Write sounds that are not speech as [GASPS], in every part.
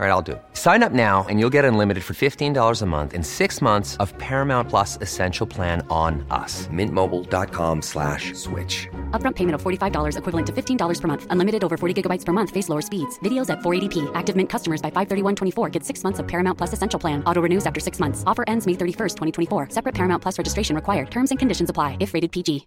All right, I'll do it. Sign up now and you'll get unlimited for $15 a month in six months of Paramount Plus Essential Plan on us. Mintmobile.com slash switch. Upfront payment of $45 equivalent to $15 per month. Unlimited over 40 gigabytes per month. Face lower speeds. Videos at 480p. Active Mint customers by 531.24 get six months of Paramount Plus Essential Plan. Auto renews after six months. Offer ends May 31st, 2024. Separate Paramount Plus registration required. Terms and conditions apply if rated PG.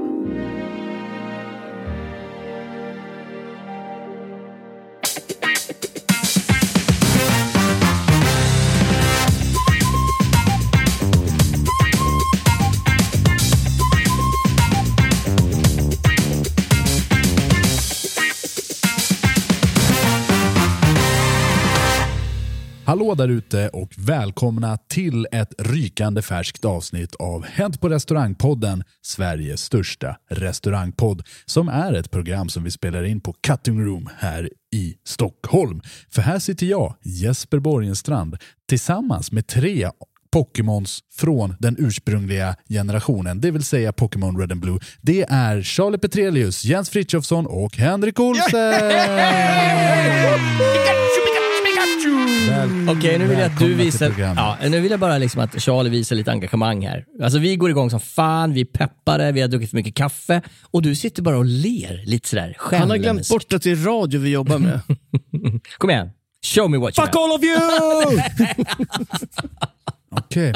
Hallå där ute och välkomna till ett rykande färskt avsnitt av Hänt på restaurangpodden, Sveriges största restaurangpodd, som är ett program som vi spelar in på Cutting Room här i Stockholm. För här sitter jag, Jesper Borgenstrand, tillsammans med tre Pokémons från den ursprungliga generationen, det vill säga Pokémon Red and Blue. Det är Charlie Petrelius, Jens Frithiofsson och Henrik Olsen! Väl- Okej, nu vill jag att du visar... Ja, nu vill jag bara liksom att Charlie visar lite engagemang här. Alltså vi går igång som fan, vi är peppade, vi har druckit för mycket kaffe och du sitter bara och ler lite sådär Han har glömt bort att det är radio vi jobbar med. [LAUGHS] Kom igen, show me what you Fuck got. all of you! [LAUGHS] Okej.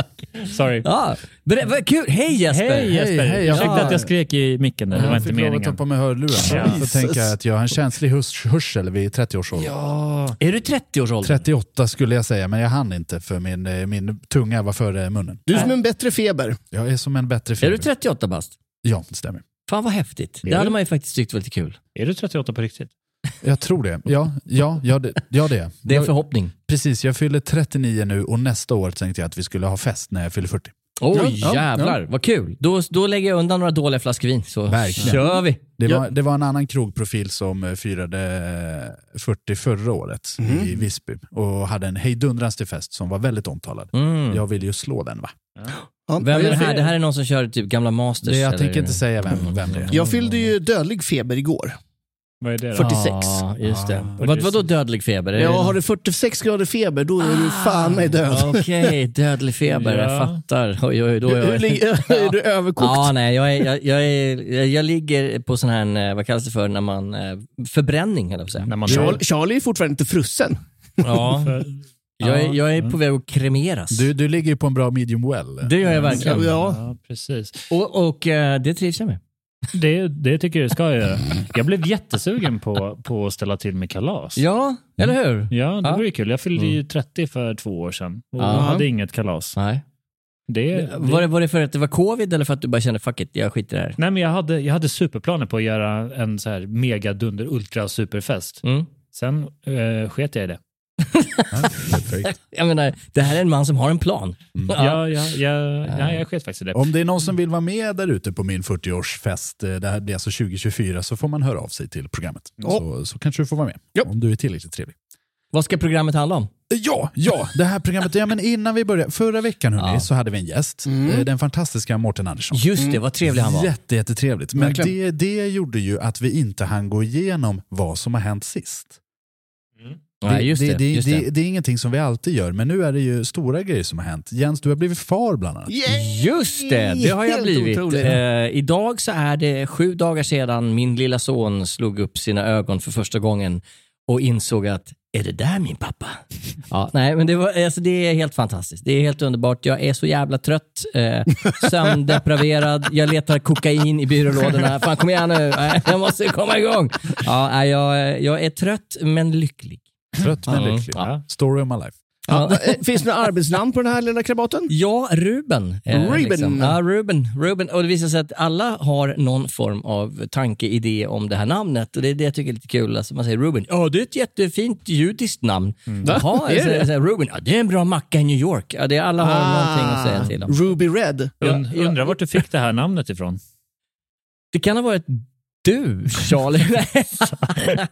Sorry. Ja, ber- vad kul. Hej Jesper! Hej Jesper! hej, Ursäkta ja. att jag skrek i micken där, det var Jag inte fick lov att ta meningen. på mig hörlurarna. Jesus. Så tänker jag att jag har en känslig hus- hörsel vid 30-årsåldern. Är du 30-årsåldern? 38 skulle jag säga, men jag hann inte för min, eh, min tunga var före munnen. Du är som en bättre feber. Jag är som en bättre Är feber. du 38 bast? Ja, det stämmer. Fan vad häftigt. Är Det hade man ju faktiskt tyckt var lite kul. Är du 38 på riktigt? Jag tror det. Ja, ja, ja, det, ja det är Det är en förhoppning. Precis, jag fyller 39 nu och nästa år tänkte jag att vi skulle ha fest när jag fyller 40. Oj, Ja, ja, jävlar. Vad kul. Då, då lägger jag undan några dåliga flaskor vin, så Verkligen. kör vi. Det Ja. var, det var en annan krogprofil som eh, firade eh, 40 förra året i Visby och hade en hejdundrans till fest som var väldigt omtalad. Mm. Jag vill ju slå den va? Ja, Vem är det här? Det här är någon som kör typ gamla Masters? Det, jag eller? tänker inte säga vem, vem det är. jag fyllde ju dödlig feber igår. Vad är det då? 46. Ja, just det. Ah, Vad, vadå dödlig feber? Ja, det- har du 46 grader feber, då är du fan mig död. Okej, [LAUGHS] dödlig feber. Jag Ja. fattar. Oj, oj, då är jag... [LAUGHS] är du överkokt? Ja, nej, jag, är, jag, jag, är, jag, jag ligger på sån här, eh, vad kallas det för, när man, eh, förbränning höll jag på säga. När man Charlie, Charlie är fortfarande inte frusen. Ja, [LAUGHS] Jag är, Ja. jag är på väg att kremeras. Du, du ligger ju på en bra medium well. det gör jag verkligen. Ja. Ja, precis. Och, och eh, det trivs jag med. Det, det tycker jag det ska jag göra. Jag blev jättesugen på, på att ställa till med kalas. Ja, eller hur? Ja, det var ju kul. Jag fyllde ju 30 för två år sedan och Ja. hade inget kalas. Nej. Det, det, Var, det, var det för att det var covid eller för att du bara kände fuck it, jag skiter i det här? Nej, men jag hade, jag hade superplaner på att göra en så här mega dunder ultra superfest. Mm. Sen eh, sket jag i det. Perfekt. Jag menar, det här är en man som har en plan. Ja, ja, ja, ja, jag sket faktiskt i det. Om det är någon som vill vara med där ute på min 40-årsfest, eh, det här blir alltså 2024, så får man höra av sig till programmet. Så, så kanske du får vara med, Ja. om du är tillräckligt trevlig. Vad ska programmet handla om? Ja, ja, det här programmet. Ja, men innan vi börjar. Förra veckan hörni, Ja. så hade vi en gäst, eh, den fantastiska Mårten Andersson. Just det, vad trevlig han var. Jätte, jättetrevligt. Men det, det gjorde ju att vi inte hann gå igenom vad som har hänt sist. Nej, just det. det, just det, det. det är ingenting som vi alltid gör, men nu är det ju stora grejer som har hänt. Jens, du har blivit far bland annat. Just det, det har jag Helt blivit. Eh, idag så är det sju dagar sedan min lilla son slog upp sina ögon för första gången och insåg att är det där min pappa? [LAUGHS] Ja, nej, men det, var, alltså, det är helt fantastiskt. Det är helt underbart. Jag är så jävla trött, eh, sömndepraverad, jag letar kokain i byrålådorna. Fan, kom igen nu, jag måste komma igång. Ja, jag, jag är trött men lycklig. Trött men Mm. lycklig. Ja. Story of my life. Ja. eh, Finns det några arbetsnamn på den här lilla krabaten? Ja, Ruben. eh, Ruben. Ja, Ruben. Ruben. Och det visar sig att alla har någon form av tanke, idé om det här namnet. Och det är det jag tycker är lite kul. Alltså man säger Ruben, ja det är ett jättefint judiskt namn. Jaha, Är så, det? så, Ruben, ja det är en bra macka i New York. Ja, det, alla har någonting att säga till om. Ruby Red. Und. Undrar vart du fick det här namnet ifrån? Det kan ha varit du, Charlie. [LAUGHS]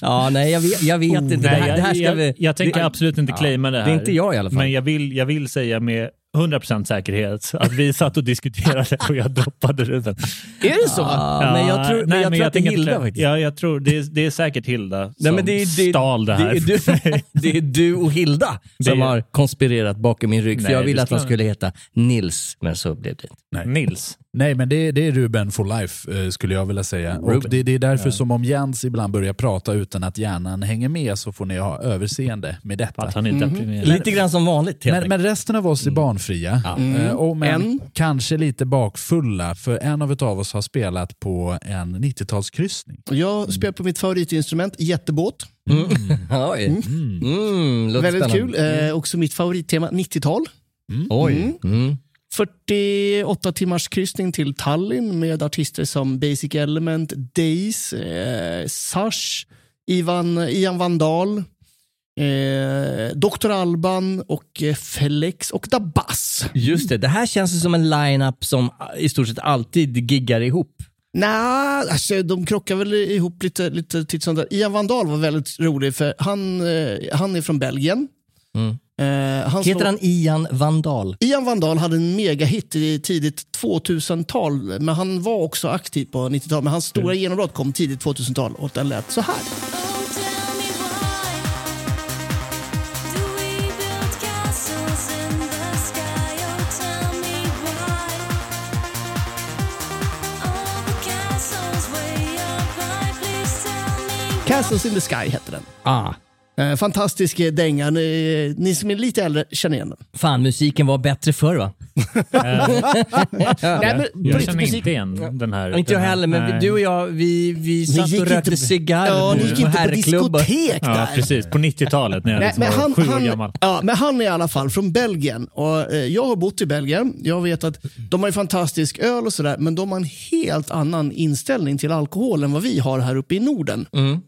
ja, nej, jag vet, jag vet inte. det, här, det här ska jag, vi... jag tänker det, absolut inte Ja, claima det här. det är inte jag i alla fall. Men jag vill, jag vill säga med 100% säkerhet att vi [LAUGHS] satt och diskuterade och jag droppade Ruben. Är det så? Ja, men jag tror, men jag tror att det är Hilda faktiskt. Ja, jag tror det är, det är säkert Hilda som Nej, men det, är- det, stal det här. Det är, du, [LAUGHS] det är du och Hilda som har konspirerat bakom min rygg. För Nej, jag ville att ska- skulle heta Nils, men så blev det inte. Nej. Nils. Nej, men det, det är Ruben for life eh, skulle jag vilja säga. Och Ruben. det, det är därför som om Jens ibland börjar prata utan att hjärnan hänger med så får ni ha överseende med detta. att han inte Mm. är Lite grann som vanligt helt Men, men resten av oss är barnfria, eh, och men En. kanske lite bakfulla, för en av utav oss har spelat på en 90-talskryssning. Jag spelar på mitt favoritinstrument, jättebåt. [LAUGHS] Mm. Mm. låter Väldigt spännande. kul. Eh, också mitt favorittema, 90-tal. Oj. Mm. 48 timmars kryssning till Tallinn med artister som Basic Element, Days, eh, Sash, Ivan, Ian Vandal, eh, Dr. Alban och eh, Flex och Dabas. Just det, det här känns som en line-up som i stort sett alltid giggar ihop. Nej, alltså, de krockar väl ihop lite, lite titt som. Ian Vandal var väldigt rolig för han, eh, han är från Belgien. Mm. Eh, han Heter han Ian Vandal? Ian Vandal hade en megahit i tidigt 2000-tal, men han var också aktiv på 90-talet. Men hans stora genombrott kom tidigt 2000-tal och den lät så här. Castles in the Sky hette den. Ah. Eh, fantastisk eh, dänga. Ni, ni som är lite äldre känner igen den. Fan, musiken var bättre förr va? [LAUGHS] Nej, men, Jag känner musik- inte igen den här. Inte jag heller, men nej. du och jag, vi, vi satt och rökte på- cigarr Ja, ni gick på inte på diskotek Ja, där. precis. På 90-talet när jag Nej, liksom men var han, sju år han, gammal. ja, men han är i alla fall från Belgien. Och, eh, jag har bott i Belgien. Jag vet att de har ju fantastisk öl och sådär, men de har en helt annan inställning till alkohol än vad vi har här uppe i Norden. Mm.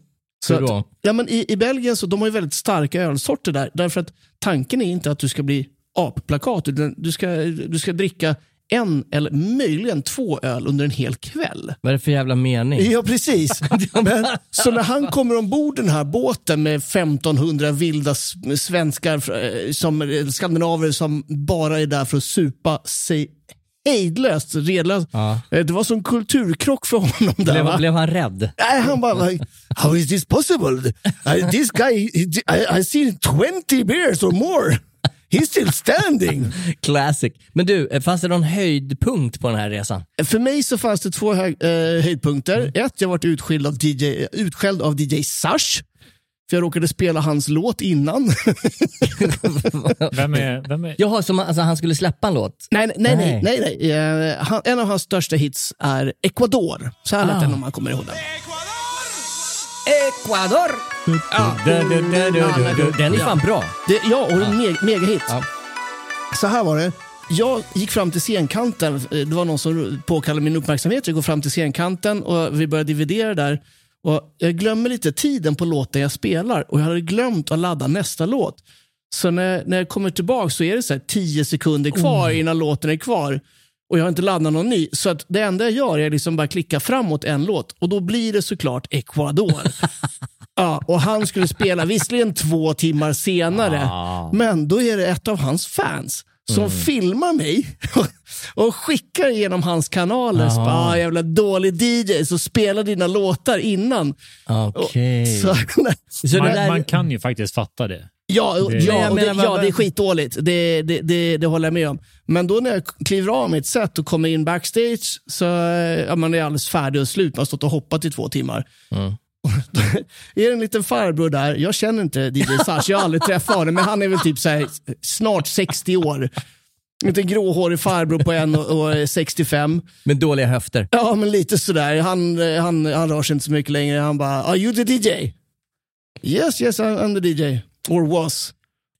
Så Hur då? att, ja, men i, I Belgien så de har ju väldigt starka ölsorter där. Därför att tanken är inte att du ska bli applakat, utan du ska, du ska dricka en eller möjligen två öl under en hel kväll. Vad är det för jävla mening? Ja, precis. [LAUGHS] Men, så när han kommer ombord den här båten med 1500 vilda svenskar, eh, som, skandinaver som bara är där för att supa sig hejdlöst, redlöst. Ja. Eh, Det var som kulturkrock för honom. Där, Blev, va? blev han rädd? Nej, han bara, like, how is this possible? I, this guy, I, I seen 20 beers or more. He's still standing. [LAUGHS] Classic. Men du, eh, fanns det någon höjdpunkt på den här resan? För mig så fanns det två hög, eh, höjdpunkter. Mm. Ett, jag varit utskälld av DJ, utskälld av DJ Sash. För jag råkade spela hans låt innan. [LAUGHS] Vem är... Vem är... Jaha, som alltså, han skulle släppa en låt? nej, nej, nej. Nej. nej, nej. Eh, han, en av hans största hits är Ecuador. Så här lät Ah. den om man kommer ihåg den. Ecuador! Du. Den är fan bra. Det, ja, och en me megahit. Ja. Så här var det. Jag gick fram till scenkanten. Det var någon som påkallade min uppmärksamhet. Jag går fram till scenkanten och vi börjar dividera där. Och jag glömmer lite tiden på låten jag spelar och jag hade glömt att ladda nästa låt. Så när, när jag kommer tillbaka så är det så 10 sekunder kvar innan låten är kvar. Och jag har inte laddat någon ny. Så att det enda jag gör är liksom bara klicka framåt en låt. Och då blir det såklart Ecuador. [LAUGHS] Ja, och han skulle spela visserligen två timmar senare, men då är det ett av hans fans som filmar mig [LAUGHS] och skickar genom hans kanaler. Så bara, ah, jävla dålig DJ, så spela dina låtar innan. Okej. [LAUGHS] Så, Så Man, där- man kan ju faktiskt fatta det. ja, Det- ja, jag det, menar, ja, det är skitdåligt. Det, det, det, det håller jag med om. Men då när jag kliver av mitt set och kommer in backstage så eh, ja, man är alldeles färdig och slut. Man har stått och hoppat i två timmar. Då [LAUGHS] är det en liten farbror där. Jag känner inte DJ Sash, jag har aldrig träffat honom, men han är väl typ så snart 60 år. En liten gråhårig farbror på 1,65. Med dåliga höfter. Ja, men lite sådär. Han, han, han rör sig inte så mycket längre. Han bara, are you the DJ? Yes, yes, I'm the DJ. Or was.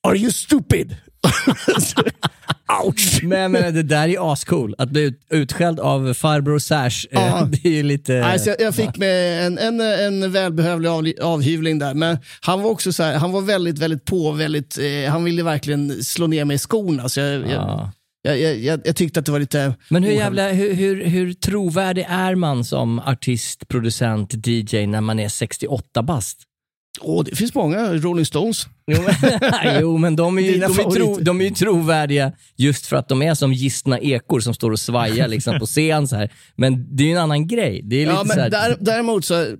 Are you stupid? [LAUGHS] Ouch! Men menar, det där är ascool. Att bli ut, utskälld av farbror Sash, eh, Ja. [LAUGHS] det är ju lite... Alltså, jag, jag fick med en, en, en välbehövlig av, avhyvling där, men han var också så här, han var väldigt, väldigt på, väldigt, eh, han ville verkligen slå ner mig i skorna. Så jag, Ja. jag, jag, jag, jag tyckte att det var lite... Men hur, jävla, hur, hur, hur trovärdig är man som artist, producent, DJ när man är 68 bast? Åh, det finns många Rolling Stones. Jo men, [LAUGHS] jo, men de, är ju, de, är tro, de är ju trovärdiga just för att de är som gistna ekor som står och svajar liksom, på scen. Så här. Men det är ju en annan grej. Det är lite Ja, så men här, där, däremot så,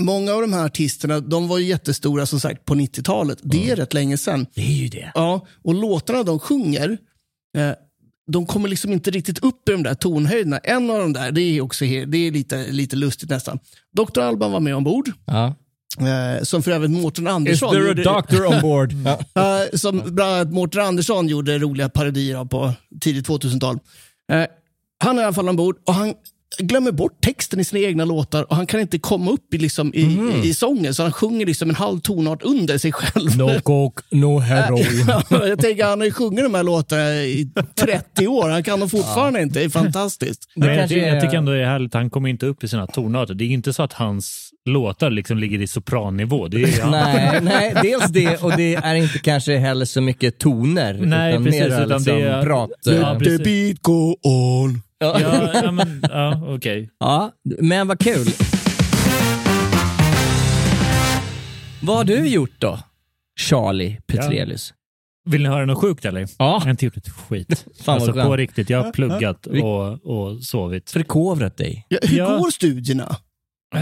många av de här artisterna, de var ju jättestora som sagt på 90-talet. Det är rätt länge sedan. det är ju det. Ja, och låtarna de sjunger, eh, de kommer liksom inte riktigt upp i de där tonhöjderna. En av de där, det är också det är lite, lite lustigt nästan. Dr. Alban var med ombord, Ja. Eh, som för övrigt Mårten Andersson gjorde- doctor on board? [LAUGHS] Eh, som bland annat Mårten Andersson gjorde roliga parodier av på tidigt 2000-tal. Eh, han är i alla fall ombord och han glömmer bort texten i sina egna låtar och han kan inte komma upp i, liksom, i, Mhm. i, i sången så han sjunger liksom en halv tonart under sig själv. No coke, no heroin. [LAUGHS] Ja, jag tänker, han har ju sjungit de här låtarna i 30 år. Han kan dem fortfarande inte. Det är fantastiskt. Men jag, kanske ty- jag tycker ändå det är härligt, han kommer inte upp i sina tonarter. Det är inte så att hans låtar liksom ligger i soprannivå. Det är, [LAUGHS] nej, nej, dels det och det är inte kanske heller så mycket toner. Nej, utan precis, mera utan liksom det är- prat. Ja, Ja, precis. The beat go on. Ja, ja, men, ja okej. ja, men vad kul. Vad har du gjort då? Charlie Petrelius. Vill ni höra något sjukt eller? Ja. Jag har inte gjort ett skit. [LAUGHS] Fan alltså, på riktigt, jag har pluggat och, och sovit. Förkovrat dig. Ja, hur Ja. går studierna? Eh,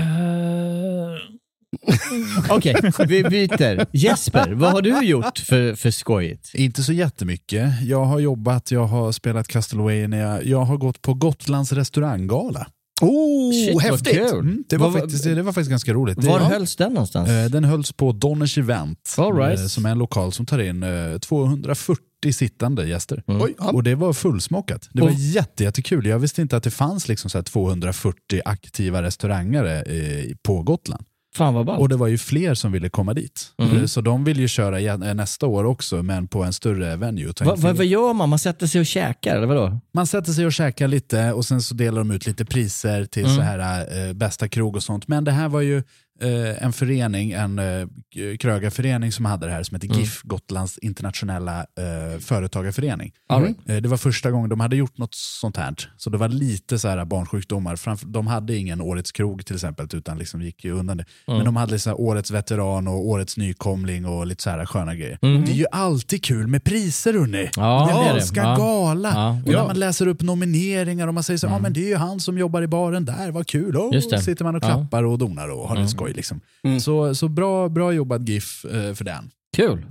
[LAUGHS] Okej, vi byter. Jesper, vad har du gjort för, för skojigt? Inte så jättemycket. Jag har jobbat, jag har spelat Castlevania, jag har gått på Gotlands restauranggala. Oh, Shit, vad häftigt! kul. Mm, det, var Vad- faktiskt, det var faktiskt ganska roligt. Var det, hölls den någonstans? Eh, Den hölls på Donners Event, All right. eh, som är en lokal som tar in eh, 240 sittande gäster. Oj, ja. Och det var fullsmockat. Det var Och- jätte, jättekul. Jag visste inte att det fanns liksom så här 240 aktiva restauranger eh, på Gotland. Fan vad ballt. Och det var ju fler som ville komma dit. Eh, Så de vill ju köra igen- eh, nästa år också, men på en större venue. Va, va, vad gör man? Man sätter sig och käkar, eller vadå? Man sätter sig och käkar lite och sen så delar de ut lite priser till Mm. så här eh, bästa krog och sånt. Men det här var ju eh, en förening, en eh, krögarförening som hade det här som heter Mm. GIF, Gotlands internationella eh, företagarförening. Right. Eh, Det var första gången de hade gjort något sånt här. Så det var lite så här barnsjukdomar. Framför, de hade ingen årets krog till exempel, utan liksom gick ju undan det. Mm. Men de hade här årets veteran och årets nykomling och lite så här sköna grejer. Mhm. Det är ju alltid kul med priser hörni. Ja, det är det. älskar Ja. gala. Ja. Och när man läser upp nomineringar och man säger så ja men det är ju han som jobbar i baren där, vad kul. Oh, det. sitter man och klappar och donar och har det skoj liksom. Så, så bra, bra jobbat GIF eh, för den. Kul.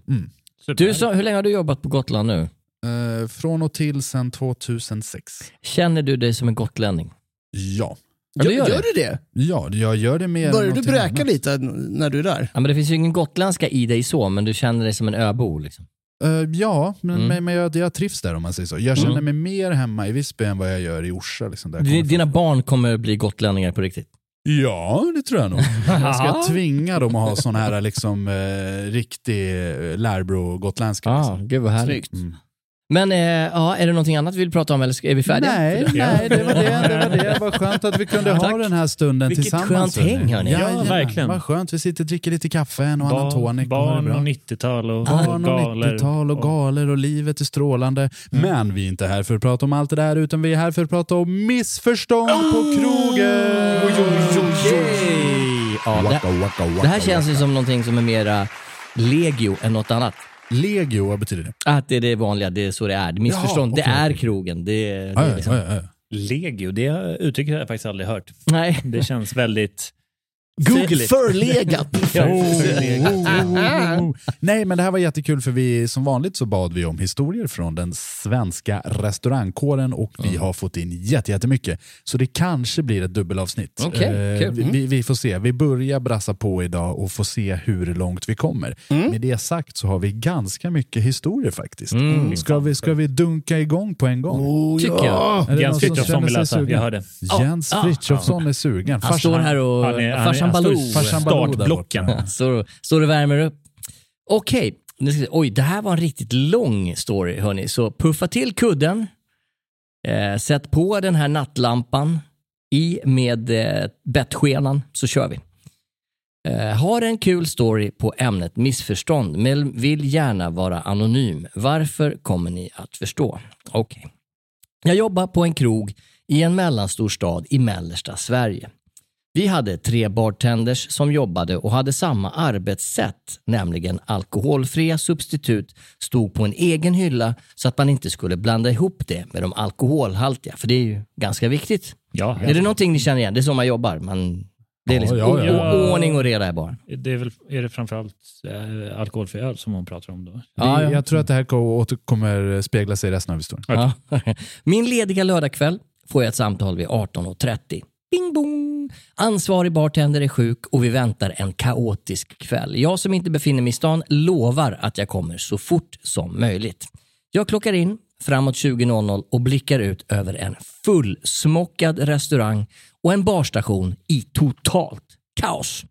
super. Du, så, hur länge har du jobbat på Gotland nu? Eh, från och till sedan 2006. Känner du dig som en gotlänning? Ja. Ja, du gör, gör du det? Ja, jag gör det med Börjar du bräka annat. lite när du är där? Ja, men det finns ju ingen gotländska i dig så, men du känner dig som en öbo. Liksom. Eh, ja, men, Mm. men, men jag, jag trivs där om man säger så. Jag känner Mm. mig mer hemma i Visby än vad jag gör i Orsa. Liksom, där Dina barn kommer bli gotlänningar på riktigt. Ja, det tror jag nog. [LAUGHS] Jag ska tvinga dem att ha sån här liksom, eh, riktig eh, lärbro-gotländska. Ah, liksom. gud vad härligt. Mm. Men eh, ja, är det någonting annat vi vill prata om eller är vi färdiga? Nej, nej, det var det. Det var det. Vad skönt att vi kunde [LAUGHS] ha den här stunden Vilket tillsammans. skönt häng, hörni. Ja, Jajamän, verkligen. Vad skönt. Vi sitter och dricker lite kaffe, en och annan tonic. det barn och 90-tal och, Barn och galer. 90-tal och galer och livet är strålande. Men vi är inte här för att prata om allt det där utan vi är här för att prata om missförstånd på krogen. Okej. Ja, Waka, det, waka, waka, det här känns ju som någonting som är mera legio än något annat. Legio, vad betyder det? Att det är det vanliga, det är så det är. Missförstånd, Jaha, okej, det är krogen. Det, det är ja, liksom, ja, ja. Legio, det uttrycket har jag faktiskt aldrig hört. Nej. Det känns väldigt... Google förlegat. [LAUGHS] Ja, Oh, oh, oh. Nej, men det här var jättekul för vi som vanligt så bad vi om historier från den svenska restaurangkåren och vi har fått in jätte- jättemycket. Så det kanske blir ett dubbelavsnitt. Eh, Okej, kul. vi, vi, får se. Vi börjar brassa på idag och får se hur långt vi kommer. Med det sagt så har vi ganska mycket historier faktiskt. Mm. Ska, vi, ska vi dunka igång på en gång? Oh, Tycker ja. Är det Jens Frithiofsson vill läsa, jag hörde. Jens Ja. Frithiofsson är sugen. Han står här och... Han är- han är- farsan Baloo. Farsan startblocken. står, står och värmer upp. Okej, se. oj det här var en riktigt lång story hörni. Så puffa till kudden, eh, sätt på den här nattlampan, i med eh, bettskenan så kör vi. Eh, har en kul story på ämnet missförstånd men vill gärna vara anonym. Varför kommer ni att förstå? Okej. Jag jobbar på en krog i en mellanstor stad i mellersta Sverige. Vi hade tre bartenders som jobbade och hade samma arbetssätt, nämligen alkoholfria substitut stod på en egen hylla så att man inte skulle blanda ihop det med de alkoholhaltiga, för det är ju ganska viktigt. Ja, Är det någonting ni känner igen? Det är så man jobbar. Man, det är liksom ja, ja. ordning och reda är bara. Det är, väl, är det framförallt eh, alkoholfri öl som hon pratar om då? Ja. Jag tror att det här kommer spegla sig i resten av historien. Ja. [LAUGHS] Min lediga lördagkväll får jag ett samtal vid 18.30. Bing bong! Ansvarig bartender är sjuk och vi väntar en kaotisk kväll. Jag som inte befinner mig i stan lovar att jag kommer så fort som möjligt. Jag klockar in framåt 20.00 och blickar ut över en fullsmockad restaurang och en barstation i totalt kaos.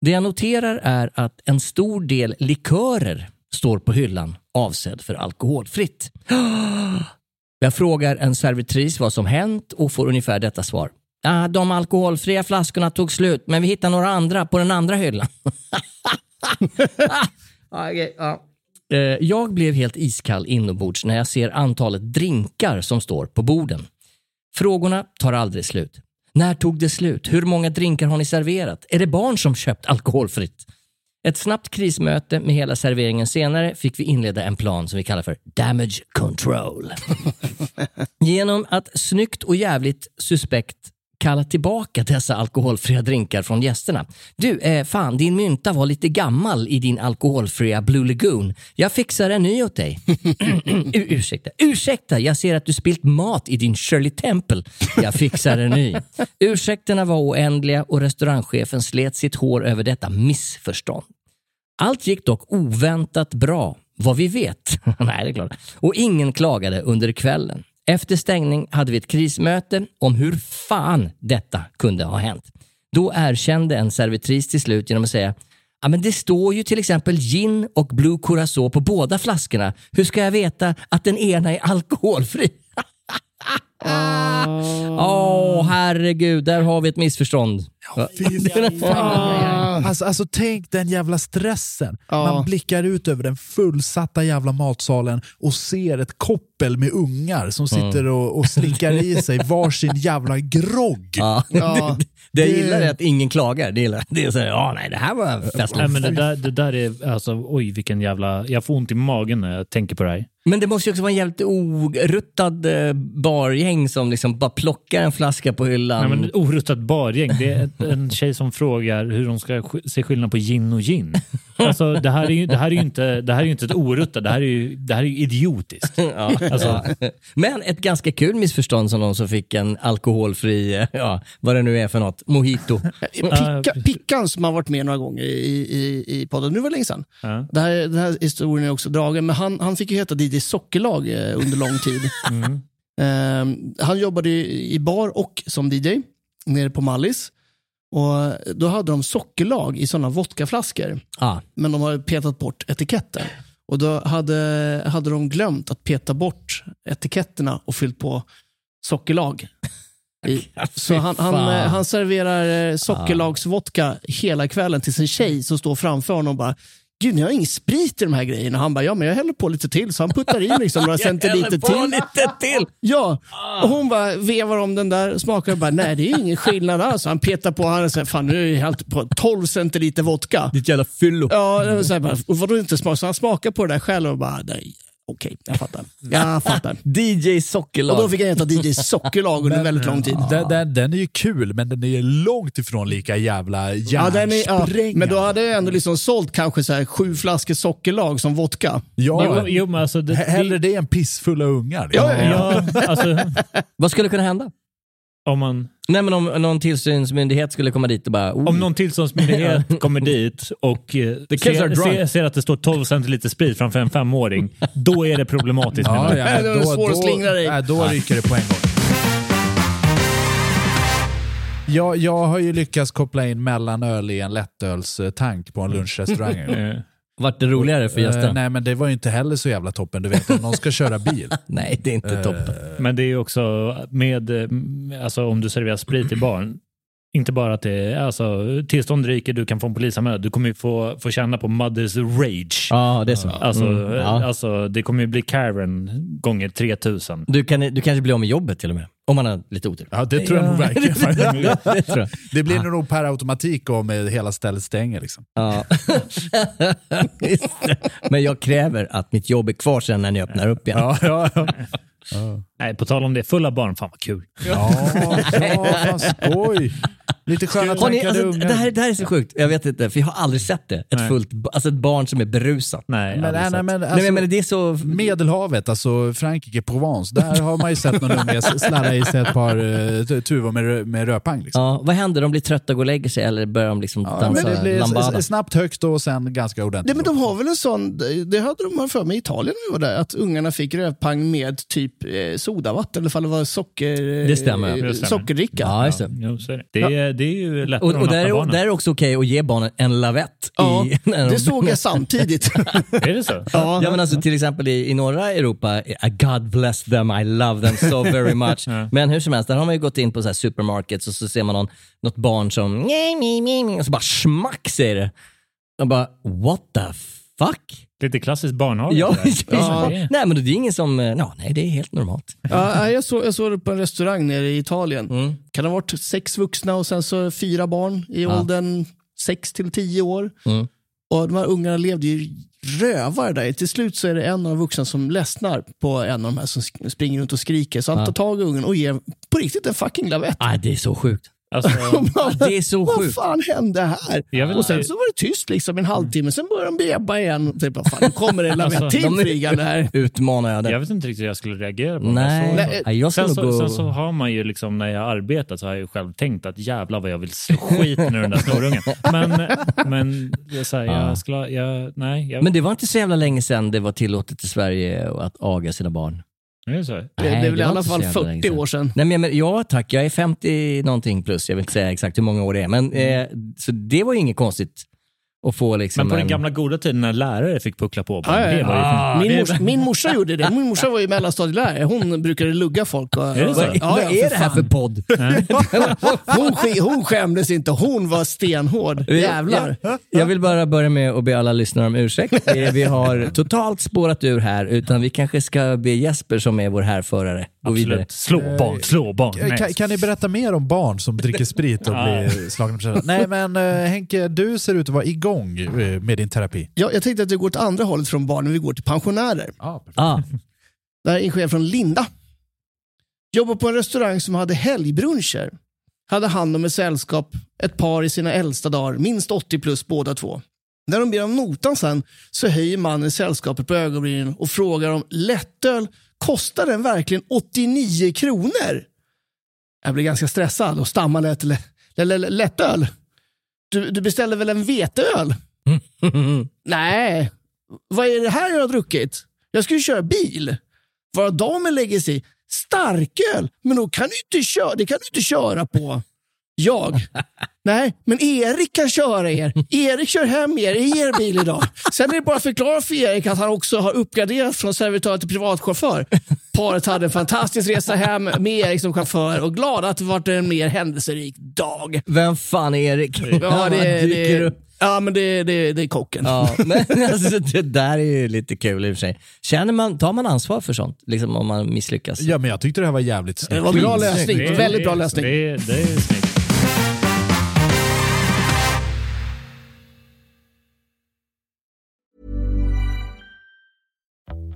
Det jag noterar är att en stor del likörer står på hyllan avsedd för alkoholfritt. [GASPS] Jag frågar en servitris vad som hänt och får ungefär detta svar. Ah, de alkoholfria flaskorna tog slut, men vi hittar några andra på den andra hyllan. [LAUGHS] Okej, ja. Eh, Jag blev helt iskall inombords när jag ser antalet drinkar som står på borden. Frågorna tar aldrig slut. När tog det slut? Hur många drinkar har ni serverat? Är det barn som köpt alkoholfritt? Ett snabbt krismöte med hela serveringen senare fick vi inleda en plan som vi kallar för damage control. [LAUGHS] Genom att snyggt och jävligt suspekt kalla tillbaka dessa alkoholfria drinkar från gästerna. Du, eh, fan din mynta var lite gammal i din alkoholfria Blue Lagoon. Jag fixar en ny åt dig. [LAUGHS] U- ursäkta, ursäkta, jag ser att du spilt mat i din Shirley Temple. Jag fixar en ny. Ursäkterna var oändliga och restaurangchefen slet sitt hår över detta missförstånd. Allt gick dock oväntat bra, vad vi vet. [LAUGHS] Nej, det är klart. Och ingen klagade under kvällen. Efter stängning hade vi ett krismöte om hur fan detta kunde ha hänt. Då erkände en servitris till slut genom att säga Ja, men det står ju till exempel gin och Blue Curacao på båda flaskorna. Hur ska jag veta att den ena är alkoholfri? [LAUGHS] Åh, herregud, där har vi ett missförstånd. [LAUGHS] Alltså, alltså tänk den jävla stressen. Ja. Man blickar ut över den fullsatta jävla matsalen och ser ett koppel med ungar som sitter och, och slickar i sig varsin jävla grogg. Ja. [LAUGHS] Ja. Det jag Det- gillar är att ingen klagar. Det, gillar. det är så här, ja nej det här var festligt. Nej, men det, där, det där är, alltså, oj vilken jävla... Jag får ont i magen när jag tänker på det här. Men det måste ju också vara en jävligt oruttad eh, bargäng som liksom bara plockar en flaska på hyllan. Nej, men oruttat bargäng. Det är en tjej som frågar hur hon ska sk- se skillnad på gin och gin. Alltså, det, här är ju, det, här är ju inte, det här är ju inte ett orutta, det här är ju, det här är ju idiotiskt. [LAUGHS] Ja, Alltså- ja. [LAUGHS] Men ett ganska kul missförstånd som någon som fick en alkoholfri, eh, ja, vad det nu är för något, mojito. [LAUGHS] Picka, Pickan som har varit med några gånger i, i, i podden, nu var det länge sedan. Ja. Det här, den här historien är också dragen, men han, han fick ju heta DJ Sockerlag eh, under lång tid. [LAUGHS] Ehm, han jobbade i bar och som DJ nere på Mallis. Och då hade de sockerlag i sådana vodkaflaskor, Ah, men de hade petat bort etiketten. Och då hade, hade de glömt att peta bort etiketterna och fyllt på sockerlag. [LAUGHS] I. Så han, han, eh, han serverar eh, sockerlagsvodka hela kvällen till sin tjej som står framför honom och bara Gud, ni har ingen sprit i de här grejerna. Han bara, ja men jag häller på lite till. Så han puttar in liksom några [LAUGHS] centiliter på till. lite till. Ja, och hon bara vevar om den där, smakar och bara, nej det är ingen skillnad alls. Han petar på, han säger, fan nu är jag helt på 12 centiliter vodka. Ditt jävla fyllo. Ja, var så här, bara, och vadå inte smak? Så han smakar på det där själv och bara, nej, okej, jag fattar. Jag fattar. [LAUGHS] DJ Och Sockerlag. då fick han heta DJ Sockerlag under [LAUGHS] väldigt lång tid. Den, den, den är ju kul, men den är långt ifrån lika jävla Ja, den är, ja, hjärnsprängande. men då hade jag ändå liksom sålt kanske så här sju flaskor sockerlag som vodka. Ja, Jo, jo, men alltså, det, Hellre det än pissfulla ungar. Ja, ja, Ja, alltså, [LAUGHS] Vad skulle kunna hända? om, man, Nej men om någon tillsynsmyndighet skulle komma dit och bara, oh, om någon tillståndsmyndighet [LAUGHS] kommer dit och eh, ser, ser, ser att det står 12 centiliter sprit framför en femåring, då är det problematiskt. [LAUGHS] Ja, ja, [LAUGHS] att slingra dig. nej, då ryker det på en gång. Jag, jag har ju lyckats koppla in mellanöl i en lättölstank på en lunchrestaurang. Eh, vart det roligare för Eh, gästen? nej, men det var ju inte heller så jävla toppen. Du vet, om någon ska köra bil. [LAUGHS] Nej, det är inte toppen. Men det är ju också med, eh, alltså om du serverar sprit i barn, inte bara att det är alltså, tillstånd ryker, du kan få en polisanmälan, du kommer ju få, få känna på mothers rage. Ja, det är så. Alltså, Mm, ja. alltså, det kommer ju bli Karen gånger 3000. Du, kan, du kanske blir av med jobbet till och med. Om man har lite otur. Ja, det tror jag nog [LAUGHS] verkligen. det tror jag. Det blir nog per automatik om hela stället stänger. Liksom. Ja. [LAUGHS] Men jag kräver att mitt jobb är kvar sen när ni öppnar upp igen. Ja, ja, ja. Nej, på tal om det, fulla barn, fan vad kul. Ja, ja fan skoj. Lite sköna Har ni, alltså, det, här, det här är så sjukt. Jag vet inte, för jag har aldrig sett det. Ett, Nej. fullt, alltså ett barn som är berusat. Nej, men, nej, nej, men, Nej, alltså, men, men det är så... Medelhavet, alltså Frankrike, Provence. Där har man ju sett någon unge sladda i sig ett par uh, tuvor med, med rödpang. Liksom. Ja, vad händer? De blir trötta och går och lägger sig eller börjar de liksom Ja, dansa men det blir lambada? snabbt högt och sen ganska Nej, ordentligt. men de har väl en sån, det hade de för mig i Italien när vi var där, att ungarna fick rödpang med typ eh, sodavatten, eller fall det var socker, eh, Det stämmer, eh, det stämmer. sockerdricka. Ja, just det. Det. Det, är, det är ju lättare Och, och där, är, där är det också okej att ge barnen en lavett. Ja, i, [LAUGHS] när de- det såg jag samtidigt. [LAUGHS] Är det så? ja. Ja men alltså till exempel i, i norra Europa, eh, God bless them, I love them so very much. [LAUGHS] Men hur som helst, där har man ju gått in på så här supermarkets och så ser man någon, något barn som nej, nej, nej, nej, och så bara smack säger det. Och bara what the fuck? Lite klassiskt barnhage. Ja, ja. Nej men det är ingen som, eh, ja, nej det är helt normalt. Ja, jag, såg, jag såg det på en restaurang nere i Italien. Mm. Kan det ha varit sex vuxna och sen så fyra barn i Ja. åldern sex till tio år. Mm. Och de här ungarna levde ju rövare där. Till slut så är det en av de vuxna som ledsnar på en av de här som springer runt och skriker. Så han Ja. tar tag i ungen och ger på riktigt en fucking lavett. Nej det är så sjukt. Alltså, [LAUGHS] Det är så Vad sjukt. fan hände här? Jag Och sen så var det tyst liksom en halvtimme, sen började de beba igen. Typ, vad fan, nu kommer det Alltså, de- flygande här. Utmanar jag jag det. vet inte riktigt hur jag skulle reagera på det. Nej, Så- Nej, jag ska Sen så, gå... sen så har man ju liksom, när jag arbetat så har jag ju själv tänkt att jävlar vad jag vill slå skiten ur den där snorungen. Men, men det så här, Ja. jag skulle, jag, nej. Jag, Men det var inte så jävla länge sedan det var tillåtet i Sverige att aga sina barn. Är det så? Det, det är Nej, väl i var alla fall jävla länge 40 sedan. år sedan. Nej, men, men, ja tack, jag är 50 någonting plus. Jag vill inte säga exakt hur många år det är. Men, eh, så det var ju inget konstigt att få liksom Men på den en- gamla goda tiden när lärare fick puckla på barn, Ja, ja, det var ju... Ah, min, det- mors, min morsa gjorde det. Min morsa var ju mellanstadielärare. Hon brukade lugga folk. Och, Är det så? Ja, vad är det här för podd? [LAUGHS] Hon, hon skämdes inte. Hon var stenhård. Jävlar. Jag, jag vill bara börja med att be alla lyssnare om ursäkt. Vi har totalt spårat ur här, utan vi kanske ska be Jesper som är vår härförare gå vidare. Slå barn, slå barn. Kan, kan, kan ni berätta mer om barn som dricker sprit och blir slagna på? Nej men eh, Henke, du ser ut att vara igång eh, med din terapi. Ja, jag tänkte att vi går åt andra hållet från barnen. Vi går till pensionärer. Ja, Ah, Det här är en chef från Linda. Jobbar på en restaurang som hade helgbruncher. hade hand om ett sällskap, ett par i sina äldsta dagar, minst 80 plus båda två. När de ber om notan sen så höjer mannen i sällskapet på ögonbrynen och frågar om lättöl, kostar den verkligen 89 kronor? Jag blir ganska stressad och lä, lä, lättöl? Du, du beställde väl en veteöl? [LAUGHS] Nej, vad är det här jag har druckit? Jag ska ju köra bil. Våra damer lägger sig i. Starköl? Men då kan du inte köra, det kan du inte köra på. Jag? Nej, men Erik kan köra er. Erik kör hem er i er bil idag. Sen är det bara att förklara för Erik att han också har uppgraderat från servitör till privatchaufför. Paret hade en fantastisk resa hem med Erik som chaufför och glada att det varit en mer händelserik dag. Vem fan är Erik? Ja, det, det, ja men det, det, det är kocken. Ja, men [LAUGHS] alltså, det där är ju lite kul i och för sig. Känner man, tar man ansvar för sånt? Liksom om man misslyckas? Ja, men jag tyckte det här var jävligt snyggt. Det var bra lösning. Väldigt bra lösning. Det det är snyggt.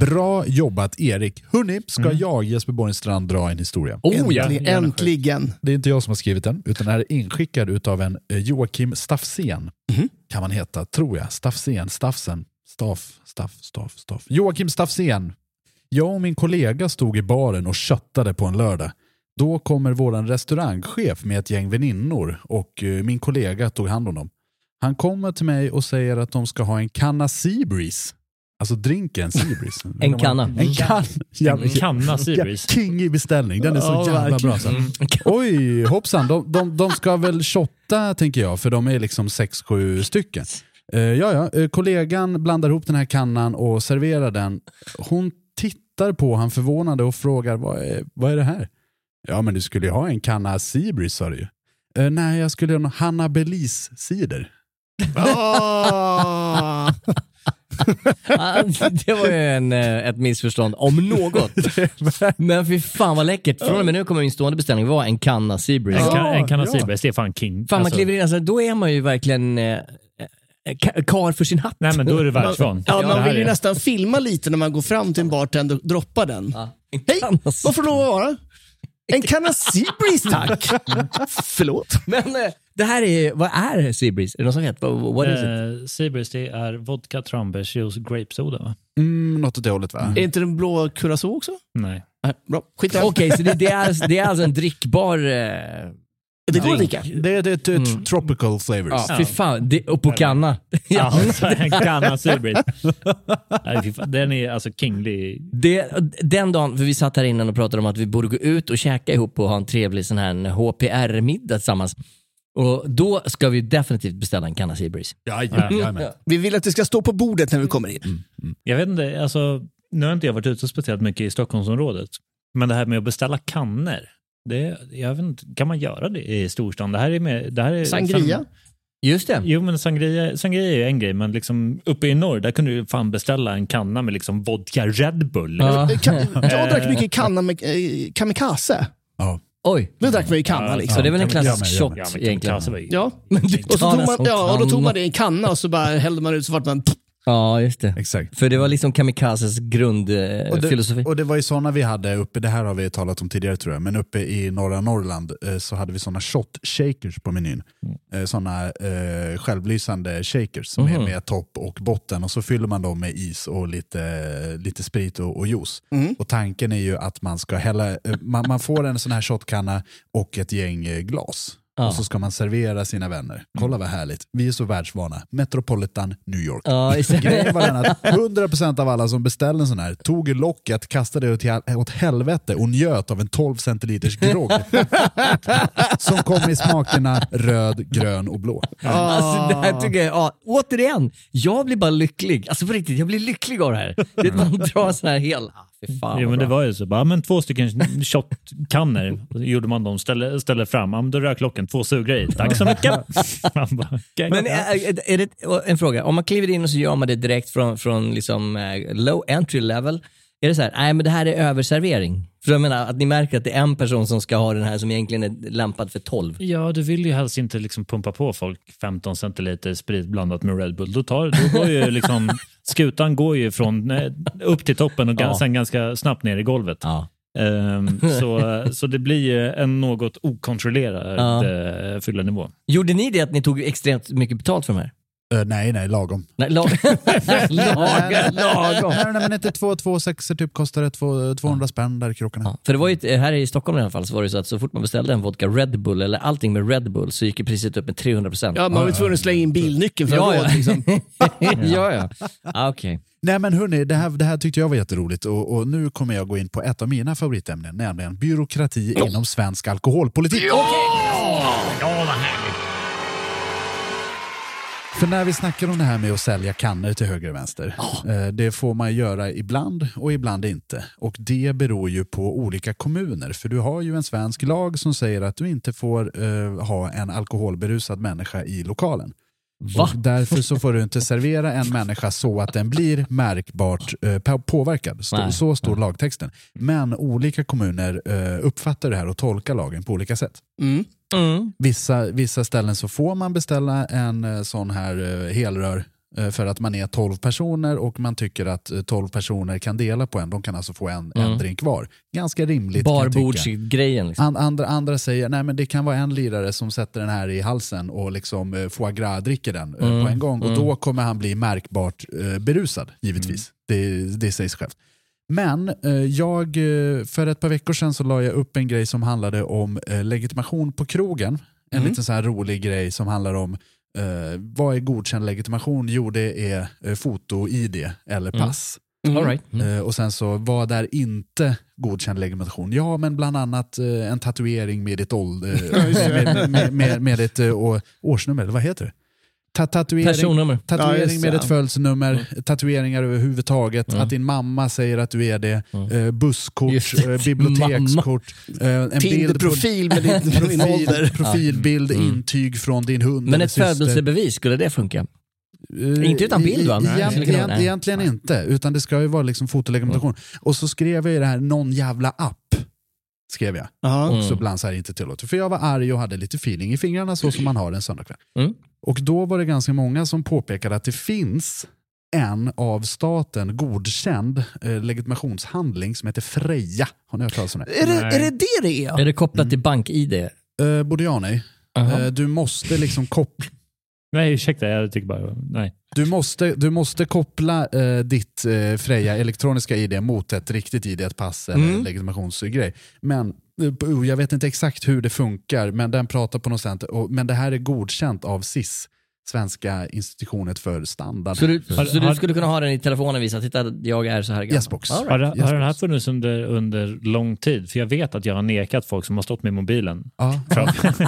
Bra jobbat Erik. Hörni, ska jag, Jesper Borgenstrand, dra en historia? Oh, ja. Äntligen. gärna. äntligen. Det är inte jag som har skrivit den, utan den här är inskickad utav en eh, Joakim Staffsen. Kan man heta, tror jag. Staffsen, Staffsen, Staff, Staff, Staff, Staff. Joakim Staffsen. Jag och min kollega stod i baren och köttade på en lördag. Då kommer våran restaurangchef med ett gäng väninnor och eh, min kollega tog hand om dem. Han kommer till mig och säger att de ska ha en kanna Seabreeze. Alltså drinken Seabreeze. [LAUGHS] En kanna. En kan, ja, En kanna Seabreeze. Ja, king i beställning. Den är så Ja, jävla bra. Så. [LAUGHS] Oj, hoppsan. De, de, de ska väl shotta, tänker jag, för de är liksom 6-7 stycken. Eh, ja, ja. Eh, kollegan blandar ihop den här kannan och serverar den. Hon tittar på han förvånade och frågar, vad är, vad är det här? Ja, men du skulle ju ha en kanna Seabreeze, sa du ju. Eh, nej, jag skulle ha en Hanna Belize cider. Ah. Det var ju en, eh, ett missförstånd om något. [LAUGHS] Men fy fan vad läckert. Från och med nu kommer min stående beställning vara en kanna Seabreeze. En, kan, en kanna ja. Seabreeze, det är fan king. Fan man Alltså, kliver in, alltså, då är man ju verkligen eh, ka- kar för sin hatt. Nej, men då är du världsvan. Ja, Det man vill ju är- nästan filma lite när man går fram till en bartender och droppar den. En Hej, vad får det lov att vara? En kanna Seabreeze tack. [LAUGHS] Förlåt. Men eh, det här är, vad är Seabreeze? Är det någon som vet? What, what is it? Eh, Seabreeze, det är vodka, tranbärsjuice, grapesoda va? Mm, något åt det hållet va? Är inte den blå curacao också? Nej. Nej, bra. Skit i det. Okej, så det, det, är, det är alltså en drickbar... Eh, Det går att dricka. Det är ett ett tropical flavors. ja, fy fan. Det, och på kanna. Ja, [LAUGHS] så en kanna Seabreeze. Nej, fy fan. Den är alltså kinglig. Det, den dagen, för vi satt här innan och pratade om att vi borde gå ut och käka ihop och ha en trevlig sån här HPR-middag tillsammans. Och då ska vi definitivt beställa en kanna Seabreeze. Ja, ja, ja. Vi vill att det ska stå på bordet när vi kommer in. Jag vet inte, alltså, nu har inte jag varit ute speciellt mycket i Stockholmsområdet. Men det här med att beställa kannor. Det, jag vet inte, kan man göra det i storstan? Det här är med, det här är Sangria. Just det. Jo, men sangria, sangria är ju en grej, men liksom uppe i norr, där kunde du fan beställa en kanna med liksom vodka Red Bull. Ja. [LAUGHS] Jag drack mycket kanna med eh, kamikaze. Ja. Oj. Det drack man i kanna Ja, liksom. Så det är väl en klassisk shot egentligen? ju- Ja. Men Och så, tog man, ja, och då tog man det i en kanna och så bara hällde man ut så vart man... Ja, just det. Exakt. För det var liksom kamikazes Och grundfilosofi. det, och det var ju sådana vi hade uppe, det här har vi talat om tidigare tror jag, men uppe i norra Norrland eh, så hade vi sådana shot shakers på menyn. Eh, sådana eh, självlysande shakers som Mhm. är med topp och botten och så fyller man dem med is och lite, lite sprit och, och juice. Mm. Och tanken är ju att man ska hälla, eh, man, man får en sån här shotkanna och ett gäng eh, glas. Ja. Och så ska man servera sina vänner. Kolla vad härligt. Vi är så världsvana. Metropolitan New York. Ja. [LAUGHS] Grejen var den att 100% av alla som beställde en sån här tog locket, kastade det åt- åt helvete och njöt av en 12 centiliters grogg. [LAUGHS] som kom i smakerna röd, grön och blå. Alltså, det här tycker jag, ja, återigen, jag blir bara lycklig. Alltså på riktigt, jag blir lycklig av det här. Det man drar sån här hel... Fy fan Jo, men det var ju så. Bara, men två stycken shotkannor gjorde man dem, ställde, ställde fram. Ja, då rök locken, två sugrör i. Tack så mycket. [LAUGHS] Bara. Men är, är är det, en fråga, om man kliver in och så gör man det direkt från, från liksom, eh, low entry level, är det så här, nej men det här är överservering? För jag menar att ni märker att det är en person som ska ha den här som egentligen är lämpad för 12. Ja, du vill ju helst inte liksom pumpa på folk 15 centiliter sprit blandat med Red Bull. Då, tar, då går ju [LAUGHS] liksom, skutan går ju från eh, upp till toppen och Ja. sen ganska snabbt ner i golvet. Ja. Ehm, så, [LAUGHS] så det blir en något okontrollerad Ja. ja. fyllenivå. Gjorde ni det att ni tog extremt mycket betalt för de här? Eh, nej, nej, lagom. Nej, lag, [LAUGHS] [LAUGHS] lag, lagom. Nej, nej, men inte två, två sexer typ kostar det två, 200 spänn där i krokarna. Ja, för det var ju, ett- här i Stockholm i alla fall så var det så att så fort man beställde en vodka Red Bull eller allting med Red Bull så gick ju priset upp med 300 procent. Ja, man var ju tvungen att slänga in bilnyckeln för Ja, att ja. råd. Liksom. [LAUGHS] ja, ja. Ah, Okej. Nej men hörni, det här, det här tyckte jag var jätteroligt och, och nu kommer jag gå in på ett av mina favoritämnen, nämligen byråkrati inom svensk alkoholpolitik. För när vi snackar om det här med att sälja kannor till höger och vänster, eh, det får man göra ibland och ibland inte. Och det beror ju på olika kommuner, för du har ju en svensk lag som säger att du inte får eh, ha en alkoholberusad människa i lokalen. Va? Och därför så får du inte servera en människa så att den blir märkbart eh, på- påverkad. Stå, Nej. så står lagtexten. Men olika kommuner eh, uppfattar det här och tolkar lagen på olika sätt. Mm. Mm. Vissa, vissa ställen så får man beställa en eh, sån här eh, helrör för att man är 12 personer och man tycker att eh, 12 personer kan dela på en. De kan alltså få en, en Mm. drink var. Ganska rimligt. Barbordsgrejen. Liksom. An, andra, andra säger nej men det kan vara en lirare som sätter den här i halsen och liksom eh, foie gras dricker den eh, Mm, på en gång och mm. då kommer han bli märkbart eh, berusad givetvis. Det, det sägs självt. Men eh, jag, eh, för ett par veckor sedan så la jag upp en grej som handlade om eh, legitimation på krogen. En Mm. liten så här rolig grej som handlar om eh, vad är godkänd legitimation? Jo det är eh, foto-id eller Mm. pass. All right. Mm. Eh, och sen så, vad är inte godkänd legitimation? Ja, men bland annat eh, en tatuering med ditt ålder, [LAUGHS] med, med, med, med ditt eh, å- årsnummer, eller vad heter det? Ta tatuering, Personnummer. Ja, tatuering just med ett födelsenummer, tatueringar överhuvudtaget, Mm. att din mamma säger att du är det, Mm. eh, busskort, eh, [LAUGHS] bibliotekskort, eh, en bild på Tinder-profil med din, ålder. [LAUGHS] profilbild, Mm. intyg från din hund Men ett syster. födelsebevis, skulle det funka? Eh, Inte utan bild, va? e- Nej, Egent, skulle kunna- egent, nej. egentligen inte, utan det ska ju vara liksom fotolegitimation. Och så skrev jag i det här någon jävla app skrev jag. Ja. Och Mm. substans är inte tillåtet. För jag var arg och hade lite feeling i fingrarna så som man har en söndagkväll. Mm. Och då var det ganska många som påpekade att det finns en av staten godkänd eh, legitimationshandling som heter Freja. Har ni hört talas om det? Är, det, är det det det är? Är det kopplat till bank-id? Eh, borde jag nej. Aha. Eh, du måste liksom koppla Nej, ursäkta. Jag tycker bara... Nej. Du måste, du måste koppla eh, ditt eh, Freja elektroniska ID mot ett riktigt ID, ett pass eller Mm. legitimationsgrej. Men eh, jag vet inte exakt hur det funkar, men den pratar på något sätt. Och, men det här är godkänt av SIS, Svenska institutionen för standard. Så du, så har- du skulle kunna ha den i telefonen och visa, titta jag är så här gammal? Yesbox. Right. Har, det, Yes, har den här funnits under, under lång tid? För jag vet att jag har nekat folk som har stått med mobilen. Ja. [LAUGHS]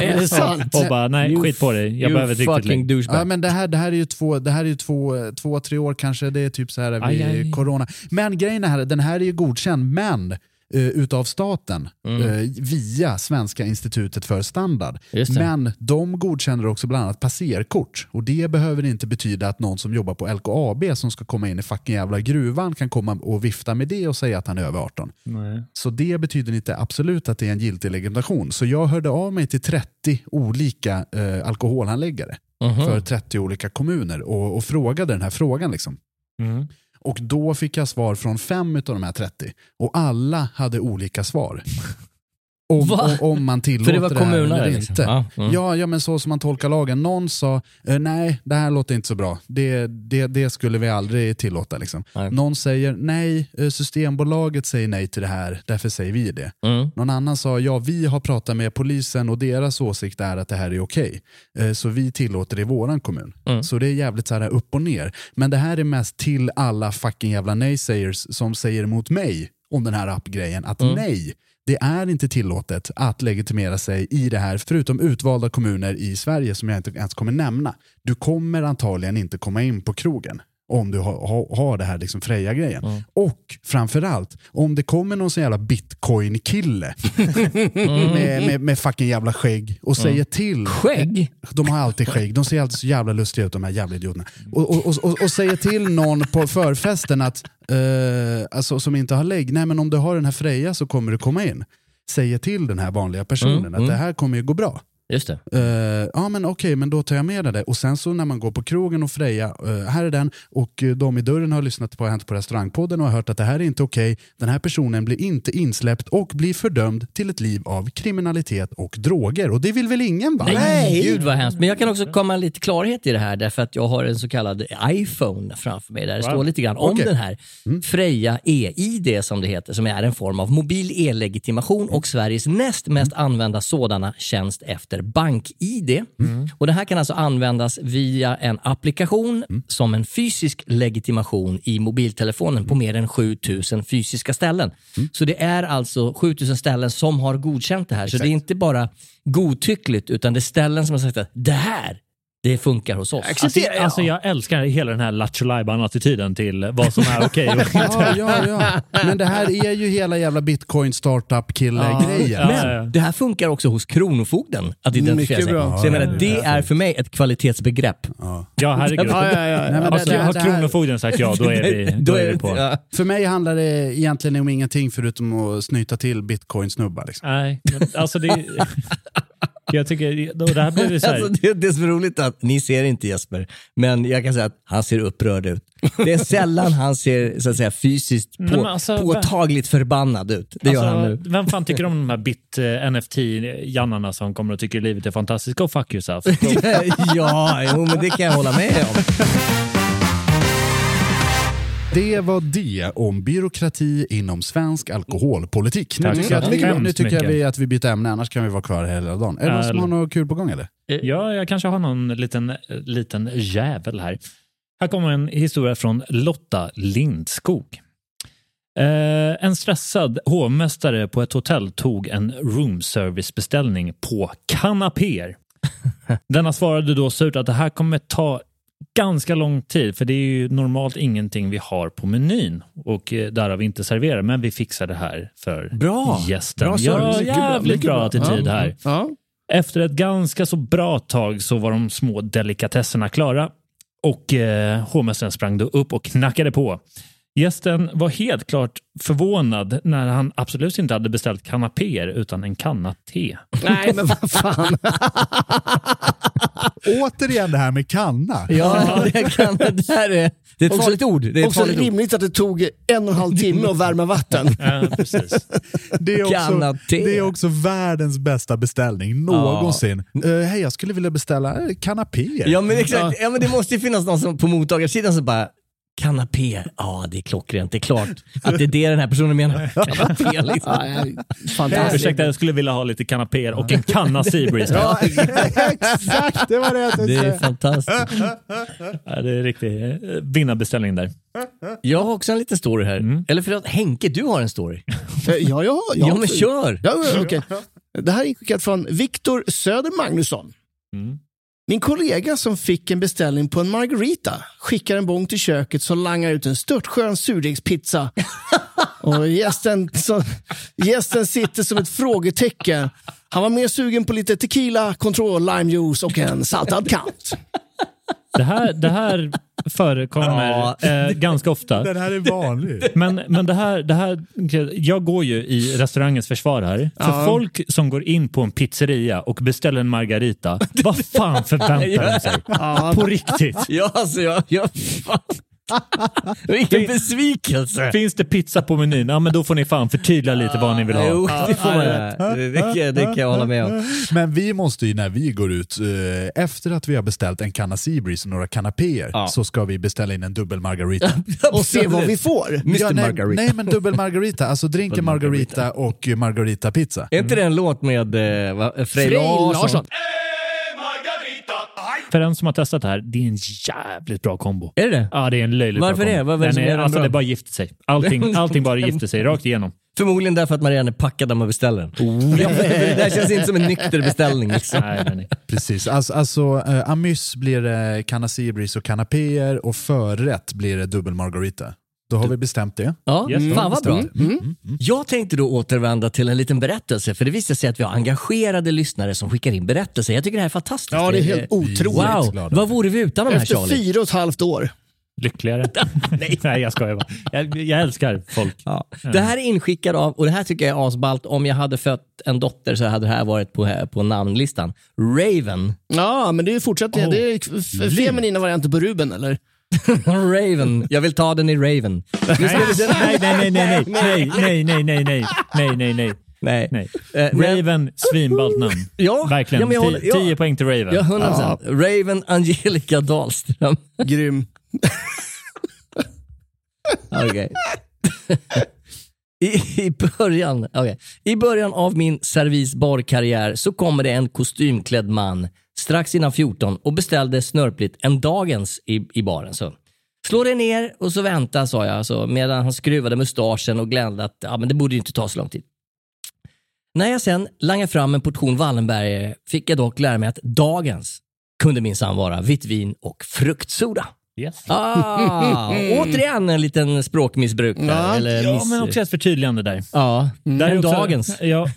Är det sant? och bara, nej, skit på dig. Jag you behöver ett riktigt douchebag. Ja, men det här, det här är ju två, det här är ju två, två, tre år kanske, det är typ så här vid Aj, aj. corona. Men grejen är här, den här är ju godkänd, men eh, utav staten eh, via Svenska institutet för standard. Men de godkänner också bland annat passerkort och det behöver inte betyda att någon som jobbar på LKAB som ska komma in i fucking jävla gruvan kan komma och vifta med det och säga att han är över 18. Nej. Så det betyder inte absolut att det är en giltig legitimation. Så jag hörde av mig till 30 olika eh, alkoholhandläggare Mhm. för 30 olika kommuner och, och frågade den här frågan. Liksom. Mm. Och då fick jag svar från fem av de här 30 och alla hade olika svar. Om, om, om man tillåter det var här eller liksom. inte. Ja, mm. Ja, ja, men så som man tolkar lagen. Någon sa, eh, nej, det här låter inte så bra. Det, det, det skulle vi aldrig tillåta. Liksom. Någon säger, nej, eh, Systembolaget säger nej till det här, därför säger vi det. Mm. Någon annan sa, ja, vi har pratat med polisen och deras åsikt är att det här är okej. Eh, Så vi tillåter det i våran kommun. Mm. Så det är jävligt så här upp och ner. Men det här är mest till alla fucking jävla naysayers som säger emot mig om den här appgrejen att Mm. nej, det är inte tillåtet att legitimera sig i det här, förutom utvalda kommuner i Sverige som jag inte ens kommer nämna. Du kommer antagligen inte komma in på krogen om du har, har, har det här liksom Freja-grejen. Mm. Och framförallt, om det kommer någon sån jävla bitcoin-kille med, med, med fucking jävla skägg och säger till Skägg? de har alltid skägg. De ser alltid så jävla lustiga ut de här jävla idioterna. Och, och, och, och, och säger till någon på förfesten att, eh, alltså, som inte har lägg, nej men om du har den här Freja så kommer du komma in. Säger till den här vanliga personen Mm, att mm. det här kommer ju gå bra. Just det. Eh, ja men okej, men då tar jag med det. Och sen så när man går på krogen och Freja, eh, här är den, och eh, de i dörren har lyssnat på Hänt på restaurangpodden och har hört att det här är inte okej. Den här personen blir inte insläppt och blir fördömd till ett liv av kriminalitet och droger. Och det vill väl ingen va? Nej, gud vad hemskt. Men jag kan också komma lite klarhet i det här därför att jag har en så kallad iPhone framför mig där det Wow. står lite grann om Okej. den här Freja e-id som det heter, som är en form av mobil e-legitimation och Sveriges näst mest använda sådana tjänst efter bank-id. Och Det här kan alltså användas via en applikation som en fysisk legitimation i mobiltelefonen på mer än 7000 fysiska ställen. Så det är alltså 7000 ställen som har godkänt det här. Så det är inte bara godtyckligt utan det är ställen som har sagt att det här, det funkar hos oss. Alltså, alltså jag älskar hela den här Lattjo attityden till vad som är okej. och inte. [LAUGHS] Ja, ja, ja. Men det här är ju hela jävla bitcoin startup kille-grejen. Ja, Men ja, ja. det här funkar också hos Kronofogden att identifiera Mycket sig. bra. Så jag menar, det är för mig ett kvalitetsbegrepp. Ja, herregud. Ja, ja, ja. Nej, men Alltså, det- det- har Kronofogden sagt ja, då är vi, [LAUGHS] då är vi på. ja. För mig handlar det egentligen om ingenting förutom att snyta till bitcoin-snubbar. Liksom. Nej, men alltså det... Jag tycker, då, det här blir så här, [LAUGHS] Alltså, det, det är så roligt att ni ser inte Jesper, men jag kan säga att han ser upprörd ut. Det är sällan han ser så att säga, fysiskt på, Nej, men alltså, påtagligt förbannad ut. Det gör han nu. alltså, Vem fan tycker om de här bit-NFT-jannarna som kommer och tycker livet är fantastiskt? Go fuck yourself. [LAUGHS] ja, jo, men det kan jag hålla med om. Det var det om byråkrati inom svensk alkoholpolitik. Nu tycker, jag, att nu tycker jag vi att vi byter ämne, annars kan vi vara kvar hela dagen. Är det någon som har något kul på gång eller? Ja, jag kanske har någon liten, liten jävel här. Här kommer en historia från Lotta Lindskog. Eh, en stressad hovmästare på ett hotell tog en roomservice-beställning på kanapéer. [LAUGHS] Denna svarade då surt att det här kommer ta ganska lång tid för det är ju normalt ingenting vi har på menyn och eh, därav inte serverar men vi fixar det här för Bra. gästen. Bra ja, service. Bra, jävligt bra, bra. attityd Ja. här. Ja. Efter ett ganska så bra tag så var de små delikatesserna klara och eh, hovmästaren sprang då upp och knackade på. Gästen var helt klart förvånad när han absolut inte hade beställt kanapéer utan en kanna te. Nej, men [LAUGHS] vad fan. [LAUGHS] Återigen det här med kanna. Ja, det, [LAUGHS] kan, det, här är, det är ett Också- farligt ord. Det är ett Också farligt ord. rimligt att det tog en och en halv timme att värma vatten. Ja, precis. Det är, också, Kanna te. det är också världens bästa beställning någonsin. Eh, Hej, jag skulle vilja beställa eh, kanapéer. Ja men exakt, ja, men det måste ju finnas någon som på mottagarsidan som bara Kanapé, ja det är klockrent, det är klart att det är det den här personen menar. Kanapé liksom. Fantastiskt. Ursäkta, jag skulle vilja ha lite kanapéer och en kanna Seabreeze. Ja, exakt, det var det jag Det tänkte är säga. fantastiskt. Ja, det är riktig eh, vinnarbeställning där. Jag har också en liten story här. Eller förlåt, Henke du har en story. Eh, Ja, ja, ja. Ja men kör! Ja, okej. Det här är skickat från Viktor Söder Magnusson. Mm. Min kollega som fick en beställning på en margarita skickar en bång till köket som langar ut en störtskön surdegspizza. [LAUGHS] Och gästen, så, gästen sitter som ett frågetecken. Han var mer sugen på lite tequila, control, limejuice och en saltad kant. Det här, det här förekommer Ja. eh, ganska ofta. Den här är vanlig. Men, men det här, det här, jag går ju i restaurangens försvar här. För Ja. folk som går in på en pizzeria och beställer en margarita, vad fan förväntar de sig? Ja. På riktigt. Ja alltså jag, jag fan. [LAUGHS] Vilken besvikelse! Finns det pizza på menyn, ja men då får ni fan förtydliga lite vad ni vill ha. Jo, det får man. Det, det, kan jag- det kan jag hålla med om. Men vi måste ju när vi går ut, eh, efter att vi har beställt en kanna Seabreeze och några kanapéer, Ja. så ska vi beställa in en dubbel margarita. [LAUGHS] Och se vad vi får. Mr Ja, nej, Margarita. nej, men dubbel margarita. Alltså drinken margarita. och margarita pizza. Är inte det en låt med eh, Frej Larsson? Larsson. För den som har testat det här, det är en jävligt bra kombo. Är det det? Ja, det är en löjligt Varför bra det? kombo. Är det Den den alltså, bra? det bara gifter sig. Allting, allting bara gifter sig rakt igenom. Förmodligen därför att man redan är packad när man beställer den. Ja, det här känns inte som en nykter beställning. Liksom. Nej, nej, nej. Precis. Alltså, alltså eh, amys blir det canna Seabreeze och kanapéer och förrätt blir det dubbel margarita. Då har vi bestämt det. Ja, Yes. fan vad bra. Mm, mm, mm. Jag tänkte då återvända till en liten berättelse, för det visar sig att vi har engagerade lyssnare som skickar in berättelser. Jag tycker det här är fantastiskt. Ja, det är helt otroligt. Wow, vad vore vi utan de här Efter Charlie? fyra och ett halvt år. Lyckligare. [LAUGHS] nej. nej, jag skojar bara. Jag, jag älskar folk. Ja. Det här är inskickad av, och det här tycker jag är asballt, om jag hade fött en dotter så hade det här varit på, på namnlistan. Raven. Ja, men det är fortsättningen. Oh. Det är feminina varianter på Ruben, eller? [LAUGHS] Raven. Jag vill ta den i Raven. Nej, nej, nej, [LAUGHS] nej, nej, nej, nej, nej, nej, nej, nej, nej, Nej. nej. Eh, men- Raven, svinballt namn. Ja, Verkligen. ja, håller- ja. Tio poäng till Raven. Ja, 100 procent. Raven Angelica Dahlström. [LAUGHS] Grym. Okej. I, i, början, okej. I början av min servisbarkarriär så kommer det en kostymklädd man strax innan 14 och beställde snörpligt en dagens i, i baren. Så. Slå dig ner och så vänta, sa jag så, medan han skruvade mustaschen och glände att ja, men det borde ju inte ta så lång tid. När jag sen langade fram en portion Wallenberg fick jag dock lära mig att dagens kunde minsann vara vitt vin och fruktsoda. Yes. Ah, [LAUGHS] återigen en liten språkmissbruk där. Ja. eller Ja, miss... men också ett förtydligande där. Ja, Där är en också, dagens. [LAUGHS] Ja,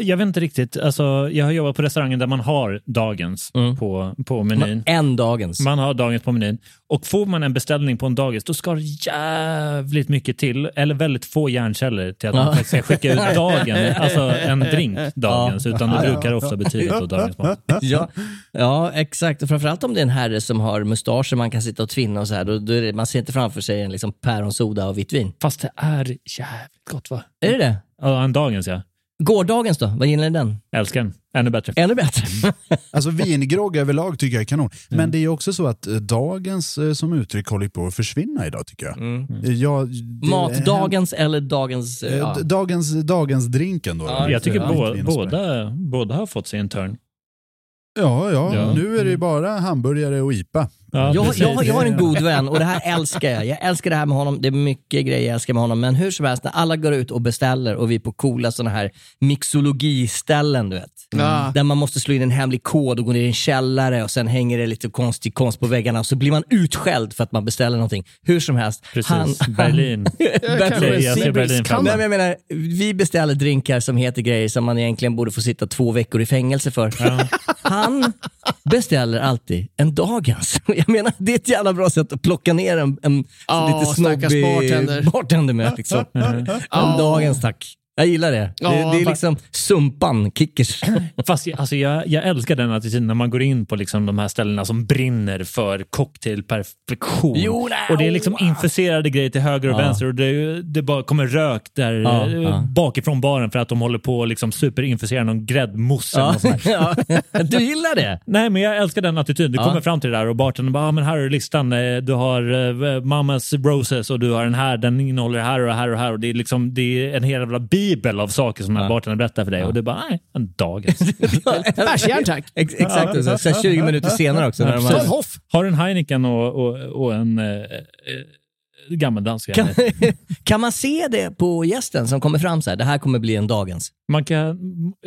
jag vet inte riktigt. Alltså, jag har jobbat på restaurangen där man har dagens Mm. på, på menyn. En dagens. Man har dagens på menyn. Och får man en beställning på en dagis, då ska det jävligt mycket till, eller väldigt få hjärnceller till att man Ja. faktiskt ska skicka ut [LAUGHS] dagen, alltså en drink dagens, utan det brukar ofta betyda dagens mat. Ja, ja, exakt. Och framförallt om det är en herre som har mustascher man kan sitta och tvinna och så här. Då, då är det, man ser inte framför sig en liksom päronsoda och vitt vin. Fast det är jävligt gott va? Är det det? Ja, en dagens ja. Gårdagens då? Vad gillar ni den? Älskar den. Ännu bättre. Ännu bättre. [LAUGHS] Alltså vingrogg överlag tycker jag är kanon. Men Mm. det är också så att eh, dagens eh, som uttryck håller på att försvinna idag tycker jag. Mm. Eh, Jag, Matdagens eller dagens... Eh, Ja. Dagens, dagens drinken då. Ja. Jag tycker Ja, båda, båda har fått sig en turn. Ja, ja, Ja. nu är det ju bara hamburgare och IPA. Ja, Jag, jag, jag har en god vän och det här älskar jag. Jag älskar det här med honom. Det är mycket grejer jag älskar med honom. Men hur som helst, när alla går ut och beställer och vi är på coola sådana här mixologiställen, du vet. Ja. Där man måste slå in en hemlig kod och gå ner i en källare och sen hänger det lite konstig konst på väggarna och så blir man utskälld för att man beställer någonting. Hur som helst. Precis. [LAUGHS] Berlin. [LAUGHS] Berlin. Jag ser Berlin Nej, men jag menar, vi beställer drinkar som heter grejer som man egentligen borde få sitta två veckor i fängelse för. Han beställer alltid en dagens. [LAUGHS] jag menar, det är ett jävla bra sätt att plocka ner en, en Ja, lite snobbig bartender. bartender med. Liksom. [LAUGHS] En dagens tack. Jag gillar det. Ja, det, det är fast- liksom sumpan, kickers. [CLEARS THROAT] Fast jag- alltså, jag, jag älskar den attityden när man går in på liksom de här ställena som brinner för cocktailperfektion. Jo, nej, och det är liksom oh. infuserade grejer till höger och Ja. vänster och det, det bara kommer rök där Ja, eh, ja. bakifrån baren för att de håller på att liksom superinfusera någon gräddmousse. Ja, ja. [LAUGHS] Du gillar det? Nej, men jag älskar den attityden. Du kommer fram till det där och bartendern bara, ah, men här är listan. Eh, Du har uh, Mamas Roses och du har den här, den innehåller det här och det här och det här. Och det är, liksom, det är en hel jävla bibel av saker som här bartendern berättar för dig. Och du bara, nej, en dagens. [LAUGHS] Bärsjärn tack. Ex exakt, och så, här 20 minuter senare också. När de Precis. har, en Heineken och, och, och en eh, eh, gammeldansk. kan, [LAUGHS] kan man se det på gästen som kommer fram så här, det här kommer bli en dagens? Man kan,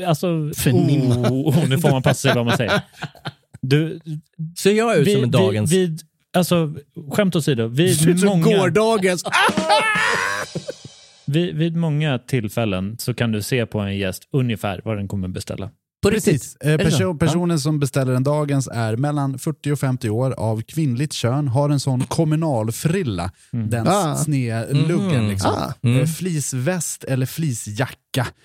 alltså, Förnimma. oh, oh, nu får man passa sig vad man säger. Du, Ser jag ut som en dagens? Vid, vid, alltså, skämt åsido, Ser [LAUGHS] ut vid som många, gårdagens. Vid, vid många tillfällen så kan du se på en gäst ungefär vad den kommer beställa. på Precis. Eh, perso- personen som beställer en dagens är mellan 40 och 50 år, av kvinnligt kön, har en sån kommunalfrilla, den Ah. sned luggen. Liksom. Ah. Eh, Fleeceväst eller fleecejacka.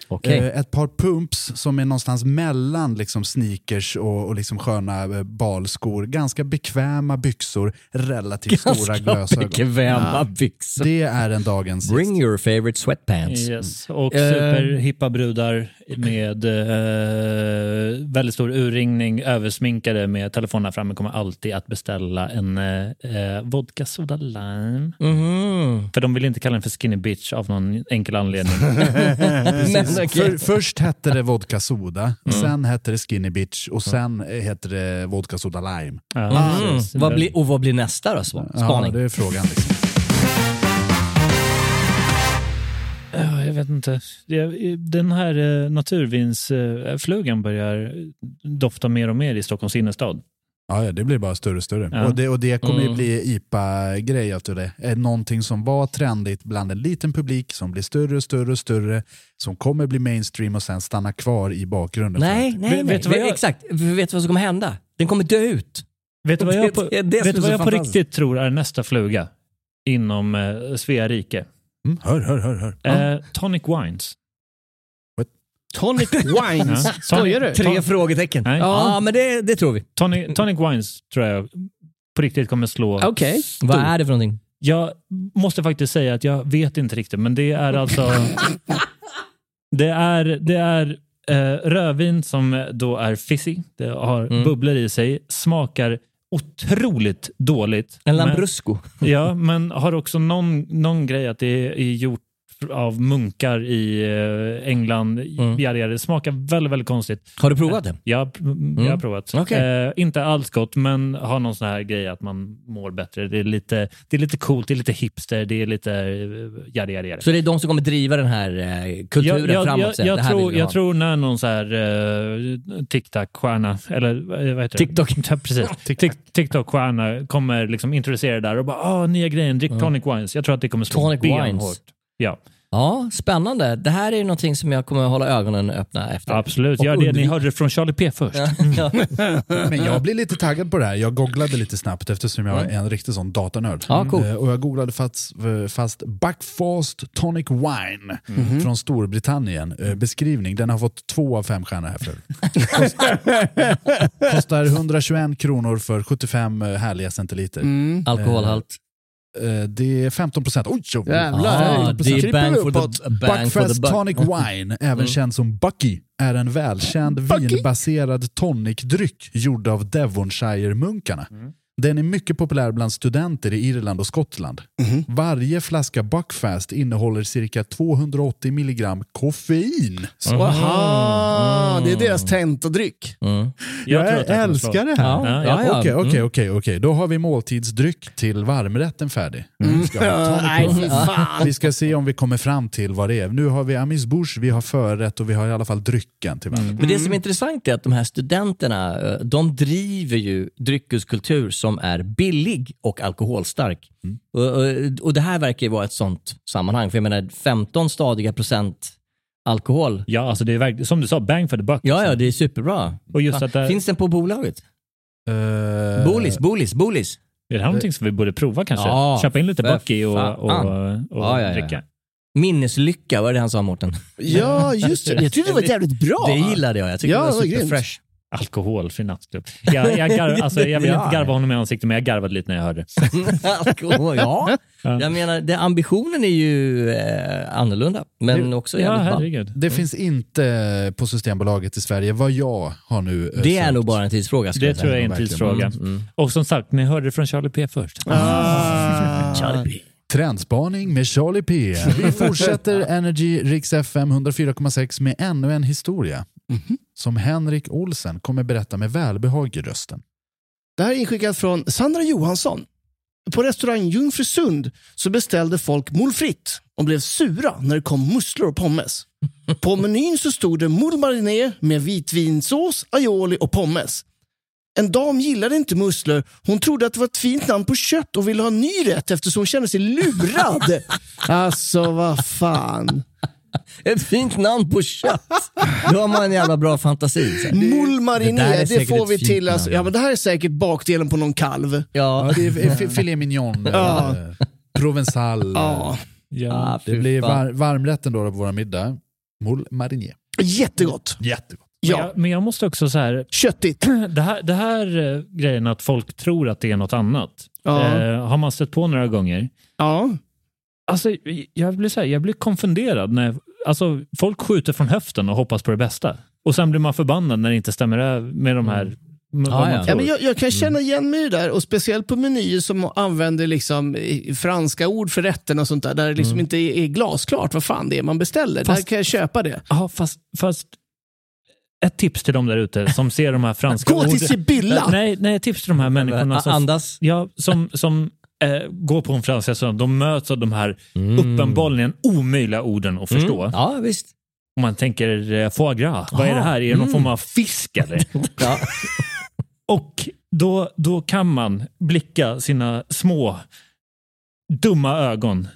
Okej. Eh, ett par pumps som är någonstans mellan liksom sneakers och, och liksom sköna eh, balskor. Ganska bekväma byxor, relativt stora Ganska glasögon. bekväma byxor. Det är en dagens Bring gäst. your favorite sweatpants. Yes. Och Eh. superhippa brudar med eh, väldigt stor urringning, översminkade med telefonerna framme kommer alltid att beställa en eh, eh, vodka soda lime. Mhm. För de vill inte kalla den för skinny bitch av någon enkel anledning. [LAUGHS] [LAUGHS] Men, okej. För, först hette det vodka soda, sen hette det skinny bitch och sen heter det vodka soda lime. Ja, Mm. Vad blir, och vad blir nästa då? Span- Ja, Spaning? det är frågan. Liksom. Ja, jag vet inte. Den här eh, naturvinsflugan börjar dofta mer och mer i Stockholms innerstad. Ja, ja, det blir bara större och större. Ja. Och, det, och det kommer ju Mm. bli IPA-grej av det. Är någonting som var trendigt bland en liten publik som blir större och större och större, som kommer bli mainstream och sen stanna kvar i bakgrunden. Nej, nej, Vet- nej. vet du vad jag- Exakt. Vet du vad som kommer hända? Den kommer dö ut. Vet du vad jag på, vet vad jag på riktigt tror är nästa fluga inom eh, Svea rike? Mm, hör, hör, hör. hör. Eh, tonic wines. Tonic [LAUGHS] wines. Ja. Skojar du? Tre frågetecken. Nej. Ja, men det, det tror vi. Tonic, tonic wines tror jag på riktigt kommer slå. Okej. Vad är det för någonting? Jag måste faktiskt säga att jag vet inte riktigt, men det är alltså... [LAUGHS] det är, det är eh, rödvin som då är fizzy, det har Mm. bubblor i sig, smakar otroligt dåligt. En Men- Lambrusco. Ja, men har också någon, någon grej att det är gjort av munkar i eh, England. Mm. Jada. Det smakar väldigt, väldigt konstigt. Har du provat det? Jag, jag har provat. Okej. Eh, inte alls gott, men har någon sån här grej att man mår bättre. Det är lite, det är lite coolt, det är lite hipster, det är lite eh, jada, jada, jada. Så det är de som kommer driva den här eh, kulturen Jag, jag, framåt jag, jag, vill tror, jag tror när någon så här uh, TikTok-stjärna, eller eh, vad heter TikTok. det? Ja, precis. [LAUGHS] Tik- TikTok-stjärna kommer liksom introducera det där och bara ah, nya grejen, drick tonic wines. Jag tror att det kommer slå Tonic benhårt. wines. Ja, Ja, spännande. Det här är ju någonting som jag kommer att hålla ögonen öppna efter. absolut. Gör det. Ni hörde det från Charlie P först. Ja. [LAUGHS] Men jag blir lite taggad på det här. Jag googlade lite snabbt eftersom jag är en riktig sån datanörd. Ja, cool. Eh, Och jag googlade fast, fast Buckfast Tonic Wine Mhm. från Storbritannien. Eh, Beskrivning, den har fått två av fem stjärnor här för Kost- [LAUGHS] Kostar 121 kronor för 75 härliga centiliter. Mm. Alkoholhalt. Eh, Det är 15 procent. Oj, så- Jävlar. Ah, det är bang for the, bang for the buck. Tonic Wine, [LAUGHS] även känd som Bucky, är en välkänd vinbaserad tonicdryck gjord av Devonshire-munkarna. Den är mycket populär bland studenter i Irland och Skottland. Varje flaska Buckfast innehåller cirka 280 milligram koffein. Aha, det är deras tentadryck. Mm. Jag, Jag, älskar det här. Ja. Okej, okej, Mm. okej, okej. Då har vi måltidsdryck till varmrätten färdig. Vi ska Nej. Vi ska se om vi kommer fram till vad det är. Nu har vi amuse-bouche, vi har förrätt och vi har i alla fall drycken till varandra. Men det som är intressant är att de här studenterna, eh, de driver ju dryckeskultur som är billig och alkoholstark. Och, och, och det här verkar ju vara ett sånt sammanhang. För jag menar, 15 stadiga procent alkohol. Ja, alltså det är verkligen, som du sa, bang for the buck. Ja, ja, liksom. det är superbra. Och just att det, Finns den på bolaget? Eh, Bolis, bolis, bolis. Är det här någonting som vi borde prova kanske? Ja, Köpa in lite Bucky och, fan. och, och, Ja, ja, ja. dricka. Minneslycka var det han sa Mårten. Ja, just det. [LAUGHS] Jag tyckte det var jävligt bra. Det gillade jag. Jag tyckte Ja, det var superfresh. Alkoholfri nattklubb. Jag, jag, garv, [LAUGHS] alltså, jag vill Ja. inte garva honom i ansiktet, men jag garvade lite när jag hörde det. [LAUGHS] Alkohol, ja. Ja. Jag menar, det, ambitionen är ju eh, annorlunda, men också Ja, jävligt ball. herregud. Det finns inte på Systembolaget i Sverige vad jag har nu eh, Det är nog bara en tidsfråga. Det jag tror jag är en verkligen. tidsfråga. Mm, mm. Och som sagt, ni hörde det från Charlie P först. Ah. [LAUGHS] Charlie P. Trendspaning med Charlie P. Vi fortsätter Energy Rix FM 104,6 med ännu en historia. Som Henrik Olsen kommer berätta med välbehag i rösten. Det här är inskickat från Sandra Johansson. På restaurang Jungfrusund så beställde folk moules frites och blev sura när det kom musslor och pommes. [LAUGHS] På menyn så stod det moule mariné med vitvinsås, aioli och pommes. En dam gillade inte musslor. Hon trodde att det var ett fint namn på kött och ville ha en ny rätt eftersom hon kände sig lurad. [LAUGHS] Alltså, vad fan. [LAUGHS] Ett fint namn på kött. Då har man en jävla bra fantasi. så här. Moule Det där mariné, det, säkert får vi till. Alltså, ja, men det här är säkert bakdelen på någon kalv. Ja, det är f- filet mignon, Ja. provençal. Ja, Ja. Ah, Det blir var, varmrätten då på vår middag. Moule marinier. jättegott. Jättegott. Men, Ja, jag, men jag måste också så här, [CLEARS THROAT] köttigt. det här, det här eh, grejen att folk tror att det är något annat. Ja. Eh, har man stött på några gånger. Ja. Alltså, jag blir, så här, jag blir konfunderad när alltså, folk skjuter från höften och hoppas på det bästa. Och sen blir man förbannad när det inte stämmer med de här med vad Ja, ja. men jag, jag kan känna igen mig där och speciellt på menyer som använder liksom franska ord för rätten och sånt där. Där det liksom inte är, glasklart vad fan det är man beställer. där Fast- kan jag köpa det. Ja, fast, fast ett tips till de där ute som ser de här franska Gå till orden. Sibylla! Nej, nej, ett tips till de här människorna som, Andas. ja, som, som eh, går på en fransk restaurang. De möts av de här Mm. uppenbarligen omöjliga orden att förstå. Mm. Ja, visst. Om man tänker eh, foie gras, vad är det här? Är det någon Mm. form av fisk eller? [LAUGHS] Ja. Och då, då kan man blicka sina små dumma ögon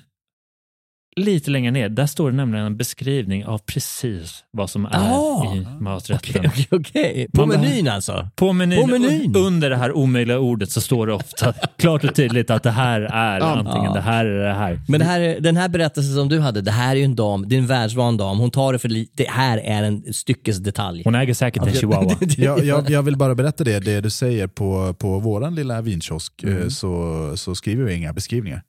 lite längre ner. Där står det nämligen en beskrivning av precis vad som är Ah. i maträtten. Okej, okej. På Man bara- menyn alltså? På menyn, På menyn? under det här omöjliga ordet så står det ofta [LAUGHS] klart och tydligt att det här är Ja. antingen Ja. det här eller det här. Men det här, är- den här berättelsen som du hade, det här är ju en dam, det är en världsvan dam. Hon tar det för lite. Det här är en styckesdetalj. Hon äger säkert en chihuahua. [LAUGHS] Jag, jag, jag vill bara berätta det, det du säger på, på våran lilla vinkiosk eh, så, så skriver vi inga beskrivningar.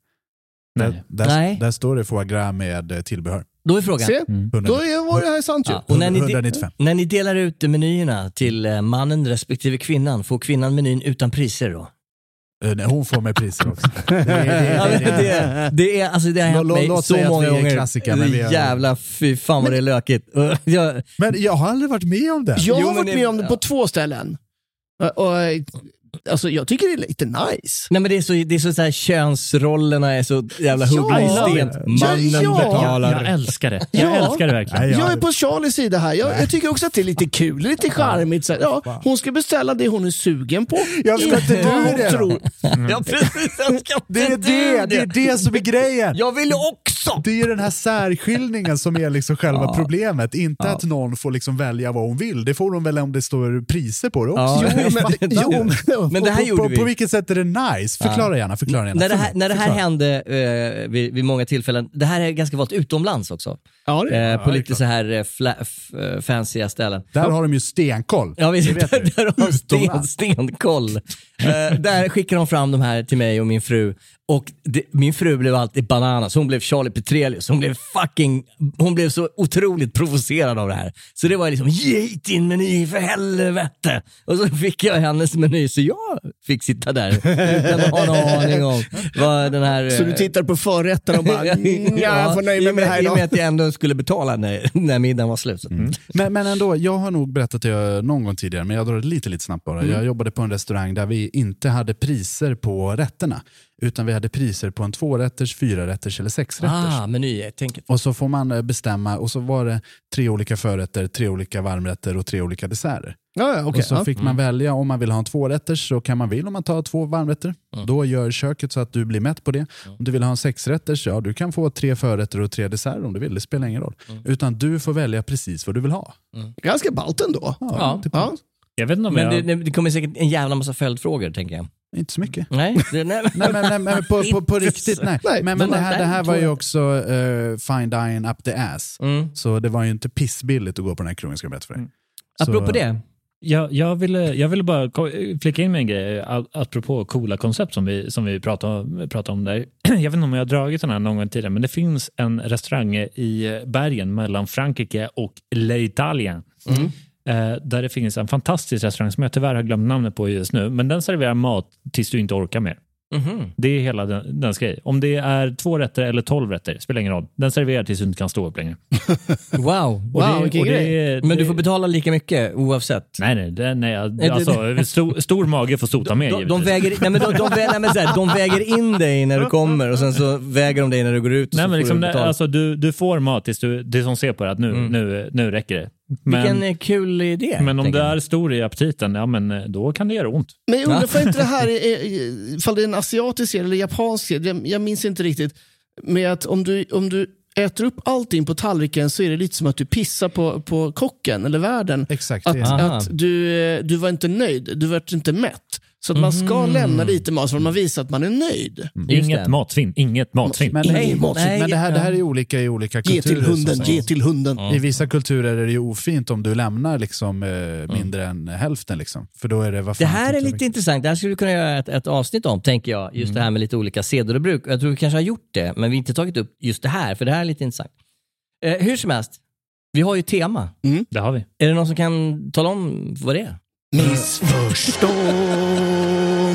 Nej. Där, där, Nej. där står det foie gras med eh, tillbehör. Då är frågan. Se, Mm. då är, var det här sant ju. Ja, och när, ni de, 195. när ni delar ut menyerna till eh, mannen respektive kvinnan, får kvinnan menyn utan priser då? Eh, nej, Hon får med priser också. Det, är- det, är- Ja, men det, är- det, det, är, alltså det har hänt mig så många är gånger. men vi har- Jävla fy fan vad det är lökigt. Jag, Men jag har aldrig varit med om det. Jag har varit med om det på ja. två ställen. Och, och, alltså, jag tycker det är lite nice. nej men det är så, det är så, så här, könsrollerna är så jävla huggna i Ja. sten. Mannen Ja, ja. betalar. Jag älskar det. Jag Ja. älskar det verkligen. Nej, jag- Jag är på Charlies sida här. Jag, jag tycker också att det är lite kul, lite charmigt. Så här, ja, hon ska beställa det hon är sugen på. Jag ska inte du det tror. Ja precis, jag ska Det är inte det, du det är det som är grejen. Jag vill också! Det är ju den här särskiljningen som är liksom själva [LAUGHS] problemet. Inte att någon får liksom välja vad hon vill. Det får hon väl om det står priser på det också. [LAUGHS] [LAUGHS] Ja. Jo, men, jo, men, Men det här på, gjorde på, vi. på vilket sätt är det nice? Förklara gärna. Förklara gärna. När det här, när det här hände eh, vid, vid många tillfällen, det här är ganska vanligt utomlands också. Ja, det, Eh, på är lite så här eh, fla, f, eh, fancya ställen. Där har de ju stenkoll. Ja, visst, där, [LAUGHS] där har de sten, stenkoll. Eh, där skickar de fram de här till mig och min fru. Och det, min fru blev alltid bananas. Hon blev Charlie Petrelius. Hon blev fucking, hon blev så otroligt provocerad av det här. Så det var liksom, ge din meny för helvete! Och så fick jag hennes meny, så jag fick sitta där utan att ha någon aning om vad den här... så du eh, tittar på förrätten och bara, [LAUGHS] mm, ja, jag får nöja i mig med det här I och med idag. att jag ändå skulle betala när, när middagen var slut. Mm. Men, men ändå, jag har nog berättat det någon gång tidigare, men jag drar det lite, lite snabbt bara. Mm. Jag jobbade på en restaurang där vi inte hade priser på rätterna, utan vi hade priser på en tvårätters, fyrarätters eller sexrätters. Ah. Och så får man eh, bestämma, och så var det tre olika förrätter, tre olika varmrätter och tre olika desserter. Ja, ja, okej, och så ja. fick man välja om man vill ha en tvårätters så kan man vill om man tar två varmrätter. Då gör köket så att du blir mätt på det. Om du vill ha en sexrätters, ja du kan få tre förrätter och tre desserter om du vill, det spelar ingen roll. Utan du får välja precis vad du vill ha. Ganska ballt ändå. Ja. typ. Ja. Jag vet inte om Men jag... det, det kommer säkert en jävla massa följdfrågor, tänker jag. Inte så mycket. Nej, det, nej. Nej, men, nej, men på, på, på riktigt, nej. Nej, men men de det, här, det här var ju också uh, fine dine up the ass. Mm. Så det var ju inte pissbilligt att gå på den här krogen, ska jag berätta för dig. Så- Apropå det, Jag, jag, ville, jag ville bara flika in med en grej, apropå coola koncept som vi, som vi pratade, om- pratade om där. [CLEARS THROAT] Jag vet inte om jag har dragit den här någon gång tidigare, men det finns en restaurang i bergen mellan Frankrike och L'Italien. Eh, där det finns en fantastisk restaurang som jag tyvärr har glömt namnet på just nu, men den serverar mat tills du inte orkar mer. Mhm. Det är hela den, dens grej. Om det är två rätter eller tolv rätter, spelar ingen roll. Den serverar tills du inte kan stå upp längre. [LAUGHS] wow. Och Wow, vilken det, grej. Men du får betala lika mycket oavsett. Nej, nej, det, nej alltså, stor, stor mage får sota med De, de, givetvis. väger, nej, men de, de, nej, men så här, de väger in dig när du kommer och sen så väger de dig när du går ut. Nej, men liksom, du betala. alltså, du, du får mat tills du, det som ser på det att nu, nu, nu räcker det. Men, Vilken eh, kul idé. men om jag. är stor i aptiten, ja men eh, då kan det göra ont. Men jag undrar för inte det här [LAUGHS] är, ifall det är en asiatisk eller japansk jag, jag minns inte riktigt. Med att om du, om du äter upp allting på tallriken så är det lite som att du pissar på, på kocken eller värden. Exakt. Att, det att du, eh, du var inte nöjd, du var inte mätt. Så att man ska lämna lite mat för att man visar att man är nöjd. Just Inget matsvinn, inget matsvinn. Men, Nej, men, nej, men det, här, ja. det här är olika i olika Ge kulturer. till hunden, ge till hunden. I vissa kulturer är det ju ofint om du lämnar liksom, eh, mindre än hälften. Liksom. För då är det, vad Det här är lite intressant. Det här skulle vi kunna göra ett, ett avsnitt om, tänker jag. Just det här med lite olika seder och bruk. Jag tror vi kanske har gjort det, men vi har inte tagit upp just det här, för det här är lite intressant. Eh, hur som helst, vi har ju tema. Det har vi. Är det någon som kan tala om vad det är? Missförstånd.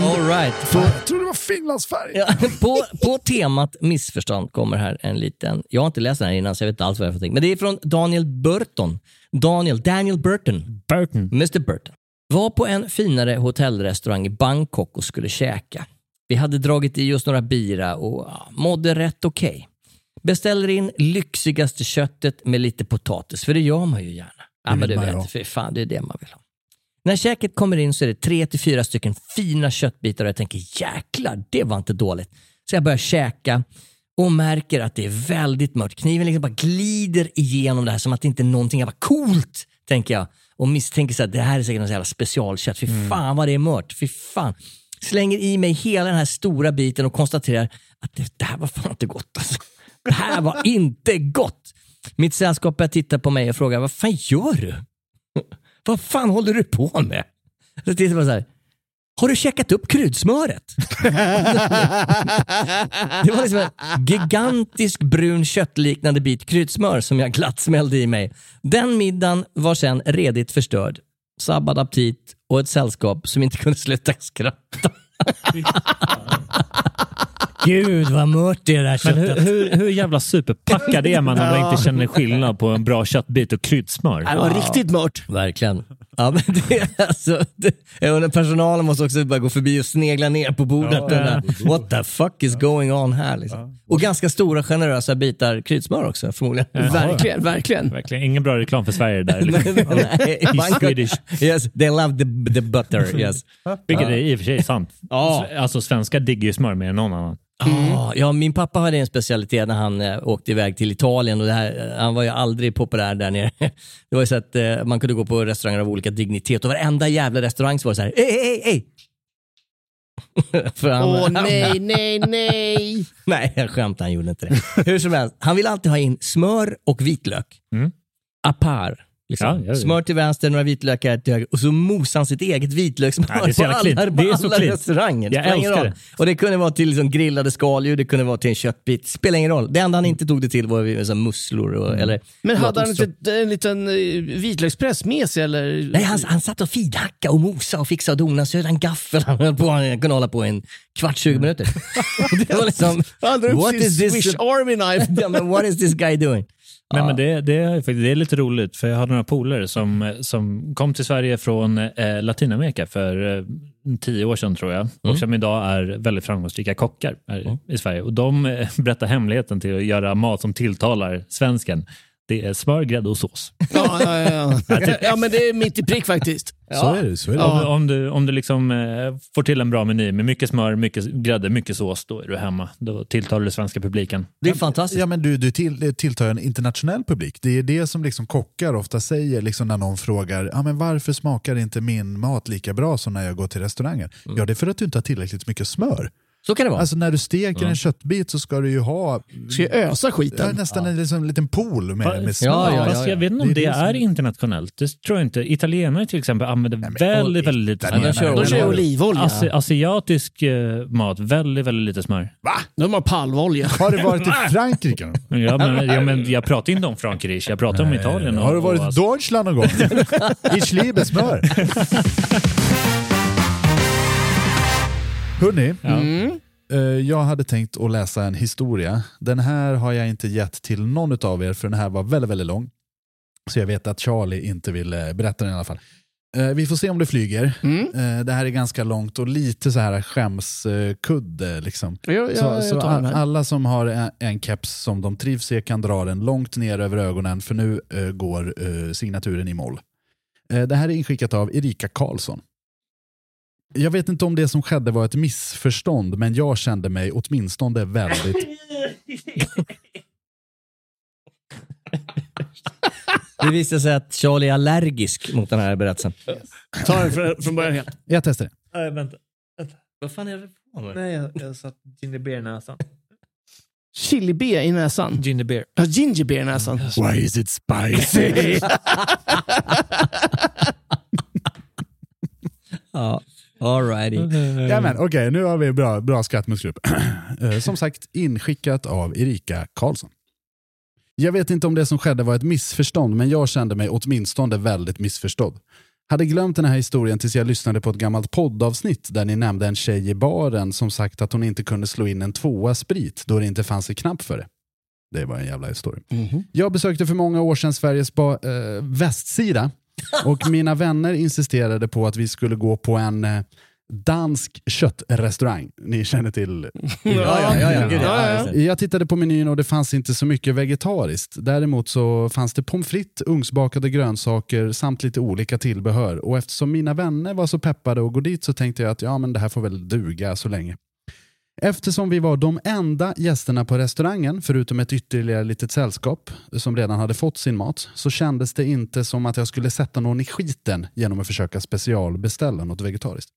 All right. Jag tror det var Finlandsfärg. Ja, på, på temat missförstånd kommer här en liten, jag har inte läst den här innan så jag vet inte alls vad det är för någonting. Men det är från Daniel Burton. Daniel, Daniel Burton. Burton. Mr Burton. Var på en finare hotellrestaurang i Bangkok och skulle käka. Vi hade dragit i oss några bira och ja, mådde rätt okej. Beställer in lyxigaste köttet med lite potatis, för det gör man ju gärna. Ja, men du vet, för fan det är det man vill ha. När käket kommer in så är det tre till fyra stycken fina köttbitar och jag tänker jäklar, det var inte dåligt. Så jag börjar käka och märker att det är väldigt mörkt. Kniven liksom bara glider igenom det här som att det inte är någonting jävla coolt, tänker jag. Och misstänker så att det här är säkert något jävla specialkött. Fy fan vad det är mört. Fy fan. Slänger i mig hela den här stora biten och konstaterar att det, det här var fan inte gott. Alltså. Det här var inte gott. Mitt sällskap börjar titta på mig och frågar, vad fan gör du? Vad fan håller du på med? Så tittar jag så här, har du checkat upp kryddsmöret? [LAUGHS] Det var liksom en gigantisk brun köttliknande bit kryddsmör som jag glatt smällde i mig. Den middagen var sen redigt förstörd. Sabbad aptit och ett sällskap som inte kunde sluta skratta. [LAUGHS] Gud vad mört det är det här Men hur, köttet. hur, hur jävla superpackad är man om man inte känner skillnad på en bra köttbit och kryddsmör? Det var riktigt mört. Verkligen. Ja, men det, är alltså, det, jag undrar, personalen måste också bara gå förbi och snegla ner på bordet. Ja. undra, What the fuck is going on här? Liksom. Och ganska stora generösa bitar kryddsmör också förmodligen. Verkligen, verkligen. Verkligen ingen bra reklam för Sverige där. [LAUGHS] Nej, [LAUGHS] I Bangkok- Swedish. Yes, they love the, the butter. [LAUGHS] Yes. Vilket är i och för sig sant. Ja. Alltså svenskar digger ju smör mer än någon annan. Ah, ja, min pappa hade en specialitet när han eh, åkte iväg till Italien och det här, eh, han var ju aldrig populär där nere. [LAUGHS] Det var ju så att eh, man kunde gå på restauranger av olika dignitet och varenda jävla restaurang så var det så här, hej, hej, hej! [LAUGHS] För han- Åh nej, [LAUGHS] nej, nej. Nej, jag skämtar, han gjorde inte det. Hur som helst, han vill alltid ha in smör och vitlök. Mm. Apar. Liksom. Ja. Smör till vänster, några vitlökar till höger och så mosar han sitt eget vitlökssmör Ja, på alla, [LAUGHS] clean. på Det är så alla restauranger. Jag spelar ingen älskar roll. det. Och det kunde vara till liksom grillade skaldjur, det kunde vara till en köttbit. Spelar ingen roll. Det enda han inte tog det till var här musslor och, Mm. eller Men hade han inte en liten eh, vitlökspress med sig eller? Nej, han, han satt och finhackade och mosade och fixade och donade. Så hade han gaffel. Han höll på, han kunde hålla på en kvart, 20 minuter. [LAUGHS] det var liksom, Han drar upp what sin is this? Swiss [LAUGHS] Army knife. men what is this guy doing? Nej, men det, det, är, det är lite roligt, för jag hade några polare som, som kom till Sverige från eh, Latinamerika för eh, tio år sedan tror jag, och som idag är väldigt framgångsrika kockar här i Sverige. Och De eh, berättar hemligheten till att göra mat som tilltalar svensken. Det är smör, grädde och sås. Ja, ja, ja. [LAUGHS] ja. men det är mitt i prick faktiskt. Så är det. Så är det. Om, om du, om du liksom, eh, får till en bra meny med mycket smör, mycket grädde, mycket sås, då är du hemma. Då tilltalar du svenska publiken. Det är fantastiskt. Ja, men du, du till, tilltar en internationell publik. Det är det som liksom kockar ofta säger liksom när någon frågar ja, men varför smakar inte min mat lika bra som när jag går till restaurangen. Ja, det är för att du inte har tillräckligt mycket smör. Så kan det vara. Alltså när du steker en köttbit så ska du ju ha Ska jag ösa ja, skiten? nästan en liksom, liten pool med, med smör. Ja, ja, ja. Jag vet inte om det, Det är det som- är internationellt. Det tror jag inte. Italienare till exempel använder väldigt, väldigt lite smör. De kör De kör olivolja. Asi- asiatisk eh, mat, väldigt, väldigt lite smör. De har palmolja. [LAUGHS] Har du varit i Frankrike? Ja, men, ja, men jag pratar inte om Frankrike, jag pratar om Italien. Och, Har du varit i Deutschland någon gång? [LAUGHS] I Schliebe smör. [LAUGHS] Hörni, Mm. eh, jag hade tänkt att läsa en historia. Den här har jag inte gett till någon av er för den här var väldigt, väldigt lång. Så jag vet att Charlie inte vill eh, berätta den i alla fall. Eh, Vi får se om det flyger. Mm. Det här är ganska långt och lite så här skämskudde. Liksom. Jag, jag, Så, jag så alla som har en, keps som de trivs i kan dra den långt ner över ögonen för nu går signaturen i moll. Det här är inskickat av Erika Karlsson. Jag vet inte om det som skedde var ett missförstånd men jag kände mig åtminstone väldigt... [LAUGHS] Det visade sig att Charlie är allergisk mot den här berättelsen. Ta den från, från början helt. Jag testar det. Nej, vänta. Vad fan är det på med? Nej, jag, jag satt ginger beer i näsan. Chili beer i näsan. Ginger beer. Ja, ginger beer i näsan. Why is it spicy? [LAUGHS] Ja, alrighty. [LAUGHS] ja, men, Okej, nu har vi bra, bra skrattmuskelgrupp. [CLEARS THROAT] Eh, Som sagt, inskickat av Erika Karlsson. Jag vet inte om det som skedde var ett missförstånd, men jag kände mig åtminstone väldigt missförstådd. Hade glömt den här historien tills jag lyssnade på ett gammalt poddavsnitt där ni nämnde en tjej i baren som sagt att hon inte kunde slå in en tvåa sprit då det inte fanns en knapp för det. Det var en jävla historia. Jag besökte för många år sedan Sveriges ba- eh, västsida och mina vänner insisterade på att vi skulle gå på en eh, dansk köttrestaurang. Ni känner till Ja, ja, ja. jag tittade på menyn och det fanns inte så mycket vegetariskt. Däremot så fanns det pommes frites, ugnsbakade grönsaker samt lite olika tillbehör. Och eftersom mina vänner var så peppade att gå dit så tänkte jag att ja, men det här får väl duga så länge. Eftersom vi var de enda gästerna på restaurangen, förutom ett ytterligare litet sällskap som redan hade fått sin mat, så kändes det inte som att jag skulle sätta någon i skiten genom att försöka specialbeställa något vegetariskt.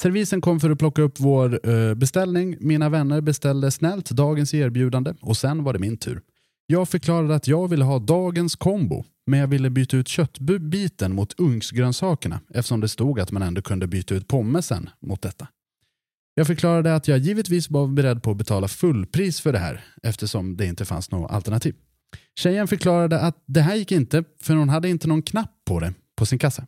Servisen kom för att plocka upp vår eh, beställning. Mina vänner beställde snällt dagens erbjudande och sen var det min tur. Jag förklarade att jag ville ha dagens kombo, men jag ville byta ut köttbiten mot ugnsgrönsakerna eftersom det stod att man ändå kunde byta ut pommesen mot detta. Jag förklarade att jag givetvis var beredd på att betala fullpris för det här eftersom det inte fanns något alternativ. Tjejen förklarade att det här gick inte för hon hade inte någon knapp på det på sin kassa.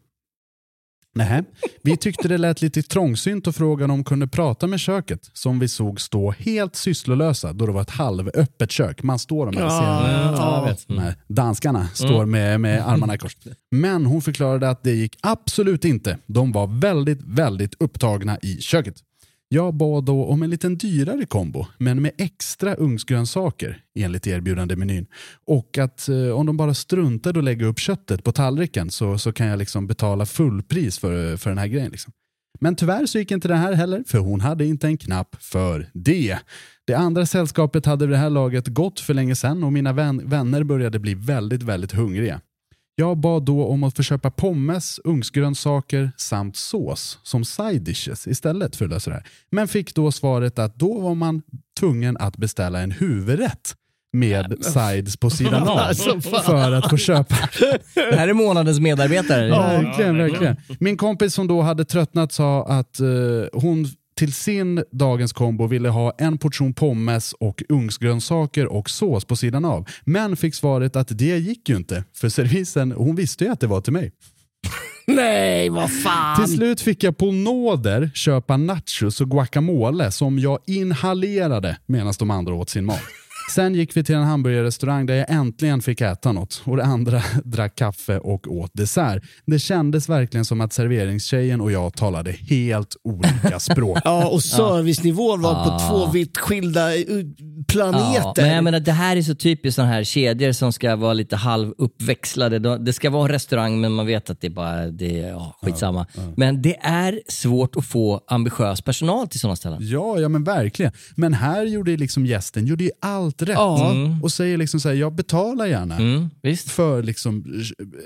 Nej, vi tyckte det lät lite trångsynt och frågade om de kunde prata med köket som vi såg stå helt sysslolösa då det var ett halvöppet kök. Man står de här, Ja, här danskarna står med, med armarna i kors. Men hon förklarade att det gick absolut inte. De var väldigt, väldigt upptagna i köket. Jag bad då om en liten dyrare kombo, men med extra ugnsgrönsaker enligt erbjudandemenyn. Och att eh, om de bara struntade att lägga upp köttet på tallriken så, så kan jag liksom betala fullpris för, för den här grejen. Liksom. Men tyvärr så gick inte det här heller, för hon hade inte en knapp för det. Det andra sällskapet hade vid det här laget gått för länge sedan och mina vän, vänner började bli väldigt, väldigt hungriga. Jag bad då om att få köpa pommes, ugnsgrönsaker samt sås som side dishes istället för att lösa det här. Men fick då svaret att då var man tvungen att beställa en huvudrätt med sides på [LAUGHS] sidan av Alltså, för att få köpa [LAUGHS] Det här är månadens medarbetare. Verkligen, verkligen. Min kompis som då hade tröttnat sa att eh, hon till sin dagens kombo ville ha en portion pommes och ugnsgrönsaker och sås på sidan av. Men fick svaret att det gick ju inte, för servisen, hon visste ju att det var till mig. Nej, vad fan. Till slut fick jag på nåder köpa nachos och guacamole som jag inhalerade medan de andra åt sin mat. Sen gick vi till en hamburgerrestaurang där jag äntligen fick äta något och det andra [LAUGHS] drack kaffe och åt dessert. Det kändes verkligen som att serveringstjejen och jag talade helt olika språk. [LAUGHS] Ja, och servicenivån var på Ah. två vitt skilda eh, planeter. Ja, men jag menar, det här är så typiskt sådana här kedjor som ska vara lite halvuppväxlade. De- Det ska vara en restaurang men man vet att det är bara, det är, ja, skitsamma. Men det är svårt att få ambitiös personal till sådana ställen. Ja, ja men verkligen. Men här gjorde liksom gästen gjorde ju allt rätt. Ja. Mm. Och säger liksom så här, jag betalar gärna visst. för liksom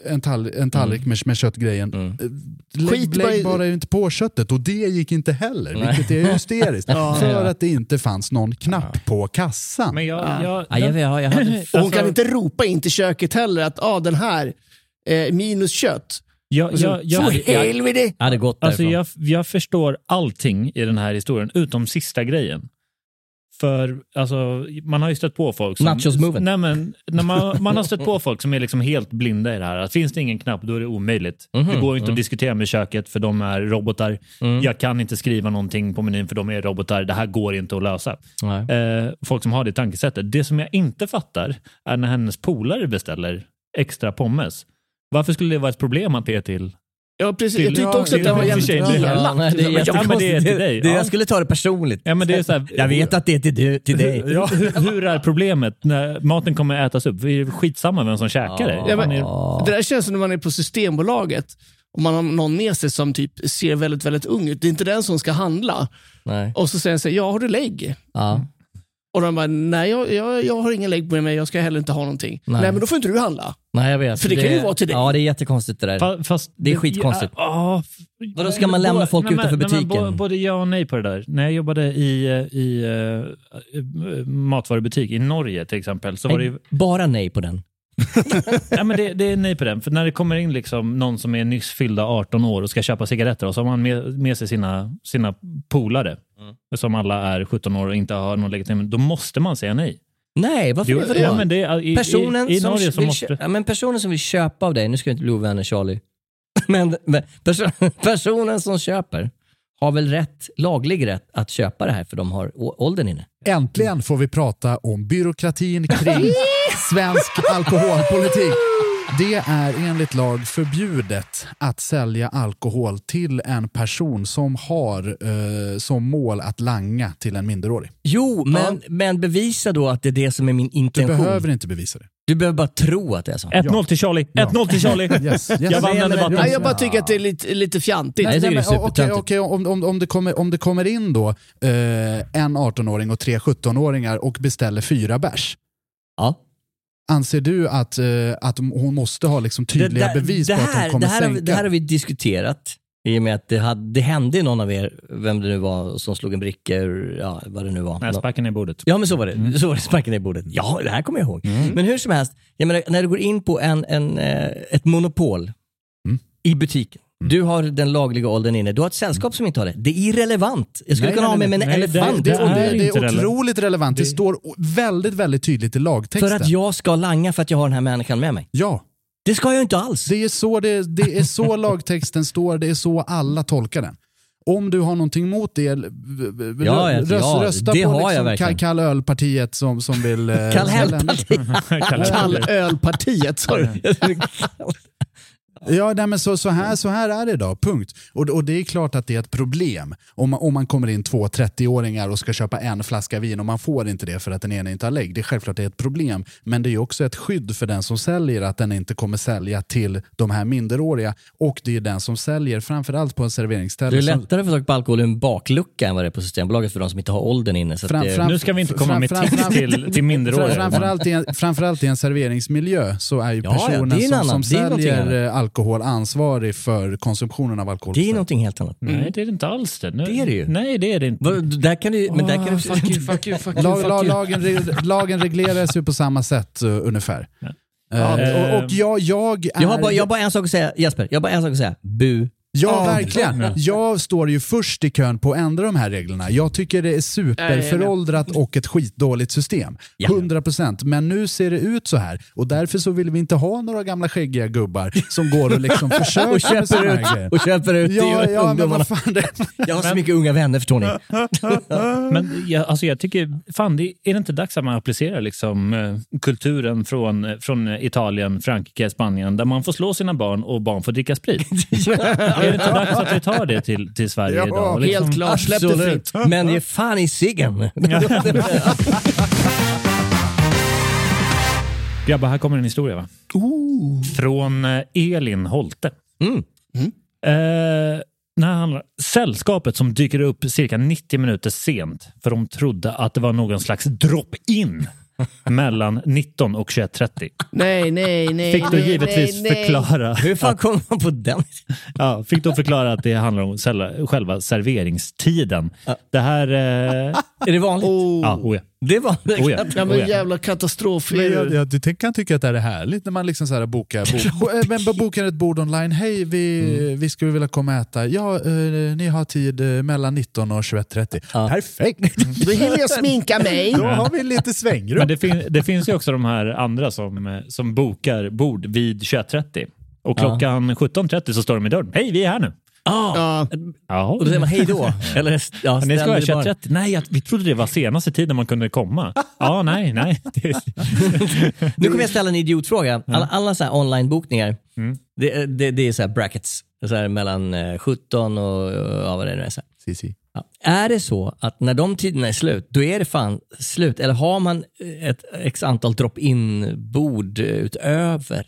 en, tall en tallrik med, med köttgrejen. Mm. Eh, Lägg, lägg bara inte på köttet och det gick inte heller, Nej. vilket är hysteriskt. [LAUGHS] Ja. för att det inte fanns någon knapp på kassan. Men jag, jag, Ja, jag, jag, jag hade, [LAUGHS] Och hon Alltså- kan inte ropa in till köket heller att ah, den här, eh, minus kött. jag, jag, jag, För helvete! jag hade gått Alltså jag, jag förstår allting i den här historien, utom sista grejen. För alltså, man har ju stött på folk som... Nachos-moven. Nej, men, när man, man har stött på folk som är liksom helt blinda i det här. Att finns det ingen knapp, då är det omöjligt. Mhm, Det går inte mm. att diskutera med köket, för de är robotar. Mm. Jag kan inte skriva någonting på menyn, för de är robotar. Det här går inte att lösa. Eh, folk som har det tankesättet. Det som jag inte fattar är när hennes polare beställer extra pommes. Varför skulle det vara ett problem att det är till Ja, precis. Jag tyckte Ja, också att det det- var jävligt elakt. Ja, nej, det är Ja, men det är jättekonstigt. till dig. Det, Ja. Jag skulle ta det personligt. Ja, men det är så här, Jag vet att det är till, du, till dig. [LAUGHS] Ja, hur, är problemet när maten kommer ätas upp? Det är skitsamma vem som käkar det. Ja, men, Det där känns som när man är på Systembolaget och man har någon med sig som typ ser väldigt, väldigt ung ut. Det är inte den som ska handla. Nej. Och så säger han så här, ja har du lägg? Ja. Och de bara, nej jag, jag, jag har ingen lägg med mig, jag ska heller inte ha någonting. Nej, Nej. men då får inte du handla. Nej, jag vet. För det kan ju vara till dig. Ja, det är jättekonstigt det där. Fa- Fast, Det är skitkonstigt. Ja, f- Vadå, ska man lämna folk Nej, men- utanför nej, men butiken? bo- Både ja och nej på det där. När jag jobbade i, i uh, matvarubutik i Norge till exempel, så var det ju Bara nej på den. [LAUGHS] ja, men det, det är nej på den. För när det kommer in liksom någon som är nyss fyllda 18 år och ska köpa cigaretter och så har man med, med sig sina, sina polare som alla är 17 år och inte har någon legitimation, då måste man säga nej. Nej, varför Jo, ja, men det är, i, personen, i, i som vill måste... kö- ja, men personen som vill köpa av dig, nu ska jag inte bli ovänner Charlie, [LAUGHS] men, men perso personen som köper har väl rätt, laglig rätt att köpa det här för de har åldern inne. Äntligen får vi prata om byråkratin kring [LAUGHS] svensk alkoholpolitik. Det är enligt lag förbjudet att sälja alkohol till en person som har eh, som mål att langa till en minderårig. Jo, men, men bevisa då att det är det som är min Du intention. behöver inte bevisa det. Du behöver bara tro att det är så. 1-0 till Charlie. 1-0 till Charlie. [LAUGHS] Yes, yes. Jag vann den debatten. Nej, jag bara tycker att det är lite, lite fjantigt. Nej, det är okej, okej, om, om, om, det kommer, om det kommer in då eh, en 18-åring och tre 17-åringar och beställer fyra bärs. Ja. Anser du att, eh, att hon måste ha liksom tydliga bevis det på att hon kommer det här, har sänka? Det här har vi diskuterat. I och med att det, hade, det hände i någon av er, vem det nu var, som slog en bricka ur, ja vad det nu var. Nej, sparken i bordet. Ja men så var det. Så var det, sparken i bordet. Ja, det här kommer jag ihåg. Men hur som helst, jag menar, när du går in på en, en, eh, ett monopol i butiken. Du har den lagliga åldern inne. Du har ett sällskap som inte har det. Det är irrelevant. Jag skulle Nej, kunna nej, ha med mig en nej, det- elefant. Det, Det det, är det är otroligt relevant. Det står väldigt, väldigt tydligt i lagtexten. För att jag ska langa för att jag har den här människan med mig. Ja, Det ska jag inte alls. det är, så det, det är så [LAUGHS] lagtexten står, det är så alla tolkar den. Om du har någonting mot det, Ja, röst, ja, rösta det på liksom verkligen. Ka- Kall Ölpartiet som, som vill... Kall ställa- Hellpartiet. Kallölpartiet, sa du. Ja, nej, men så, så, här, så här är det idag, punkt. Och, och det är klart att det är ett problem om man, om man kommer in två 30-åringar och ska köpa en flaska vin och man får inte det för att den ena inte har lägg. Det är självklart det är ett problem, men det är också ett skydd för den som säljer att den inte kommer sälja till de här minderåriga och det är den som säljer, framförallt på en serveringsställe. Det är lättare att få tag på alkohol i en baklucka än vad det är på Systembolaget för de som inte har åldern inne. Så att Fram- det, fram- Nu ska vi inte komma med fram- tips fram- till, till minderåriga. Framförallt i, en, framförallt i en serveringsmiljö så är ju Ja, ja, personen är en som, annan- som säljer annat. Eh, alkohol ansvarig för konsumtionen av alkohol. det är någonting helt annat. Nej, det är det inte alls det. Nu, Det är det ju. Nej, det är det inte. Där kan du, men där kan du... fuck you, fuck you, fuck you, Lag, lag, lagen, lagen regleras ju på samma sätt uh, ungefär. Eh, och, och jag, jag är... Jag har, bara, jag har bara en sak att säga, Jesper. Jag har bara en sak att säga. Bu. Ja, verkligen. Jag står ju först i kön på att ändra de här reglerna. Jag tycker det är superföråldrat och ett skitdåligt system. 100%. Men nu ser det ut så här och därför så vill vi inte ha några gamla skäggiga gubbar som går och liksom [LAUGHS] försöker Och med köper här ut, grejer. och köper ut Ja, till ja, men ungdomarna. vad fan. Det, [LAUGHS] Jag har så mycket unga vänner förstår ni. [LAUGHS] Men jag, alltså jag tycker, fan, det, är det inte dags att man applicerar liksom, eh, kulturen från, eh, från Italien, Frankrike, Spanien där man får slå sina barn och barn får dricka sprit? Är det inte dags att vi tar det till, till Sverige idag? Liksom, helt klart. Släpp det fritt. Men ge fan i ciggen. [LAUGHS] Grabbar, här kommer en historia. va? Från eh, Elin Holte. Mm. Mm. Eh, när han, sällskapet som dyker upp cirka 90 minuter sent för de trodde att det var någon slags drop-in [LAUGHS] mellan 19 och 21.30. Nej, nej, nej. Fick då nej, givetvis nej, nej. förklara Hur fan att, kom man på den? ja, fick då förklara att det handlar om själva, serveringstiden. Det här... Eh, Är det vanligt? Oh. ja, oh ja. Det var Oh ja. Ja, Oh men ja. jävla katastrof. Men jag, jag, du kan tycka att det här är härligt när man liksom så här bokar, bo, [LAUGHS] eh, men bo- bokar ett bord online. Hej, vi, vi skulle vilja komma och äta. Ja, eh, ni har tid eh, mellan 19 och 21.30. Perfekt! Då hinner jag sminka mig. Då har vi lite svängrum. Det, fin det finns ju också de här andra som, eh, som bokar bord vid 21.30. Och klockan 17.30 så står de i dörren. Hej, vi är här nu. Ah, Ja, och då säger man hej då. [LAUGHS] Eller, ja, Ni ska vara dig bara. 21.30? Nej, jag, vi trodde det var senaste tiden man kunde komma. Ja, nej, nej. [LAUGHS] Nu kommer jag ställa en idiotfråga. Alla, alla så här online-bokningar, Mm. det, det, det är så här brackets. Så här mellan eh, 17 och ja, vad det nu är. Så här. Si, si. Ja. Är det så att när de tiderna är slut, då är det fan slut? Eller har man ett x antal drop-in-bord utöver?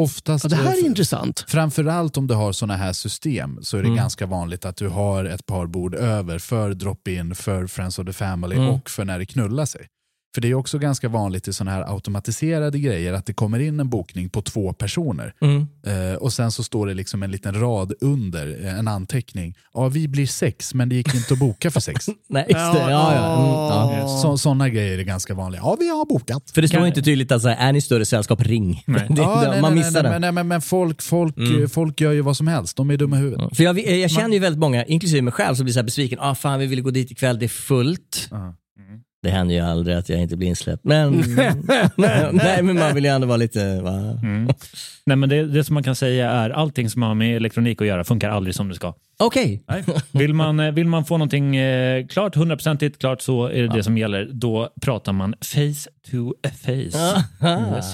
Oftast, ja, det här är intressant. Framförallt om du har sådana här system så är det Mm. ganska vanligt att du har ett par bord över för drop-in, för Friends of the Family Mm. och för när det knullar sig. För det är också ganska vanligt i sådana här automatiserade grejer att det kommer in en bokning på två personer. Mm. Eh, och sen så står det liksom en liten rad under, eh, en anteckning. Ja, vi blir sex, men det gick inte att boka för sex. [LAUGHS] Nej, just det. Ja, ja. Mm, ja. Så, sådana grejer är ganska vanliga. Ja, vi har bokat. För det står inte tydligt att så här, är ni större sällskap, ring. Nej. [LAUGHS] Det, Ja, nej, man nej, missar nej, det. Men, men, men folk, folk, Mm. folk gör ju vad som helst. De är dumma i huvudet. För jag, jag känner ju väldigt många, inklusive mig själv, som blir så här besviken. Ah, fan, vi ville gå dit ikväll, det är fullt. Ja. Det händer ju aldrig att jag inte blir insläppt. Men, [LAUGHS] nej, men man vill ju ändå vara lite... Va? mm. Nej, men det, det som man kan säga är allting som har med elektronik att göra funkar aldrig som det ska. Okej. Vill man, eh, vill man få någonting eh, klart, hundraprocentigt klart så är det det som gäller. Då pratar man face to face. Yes.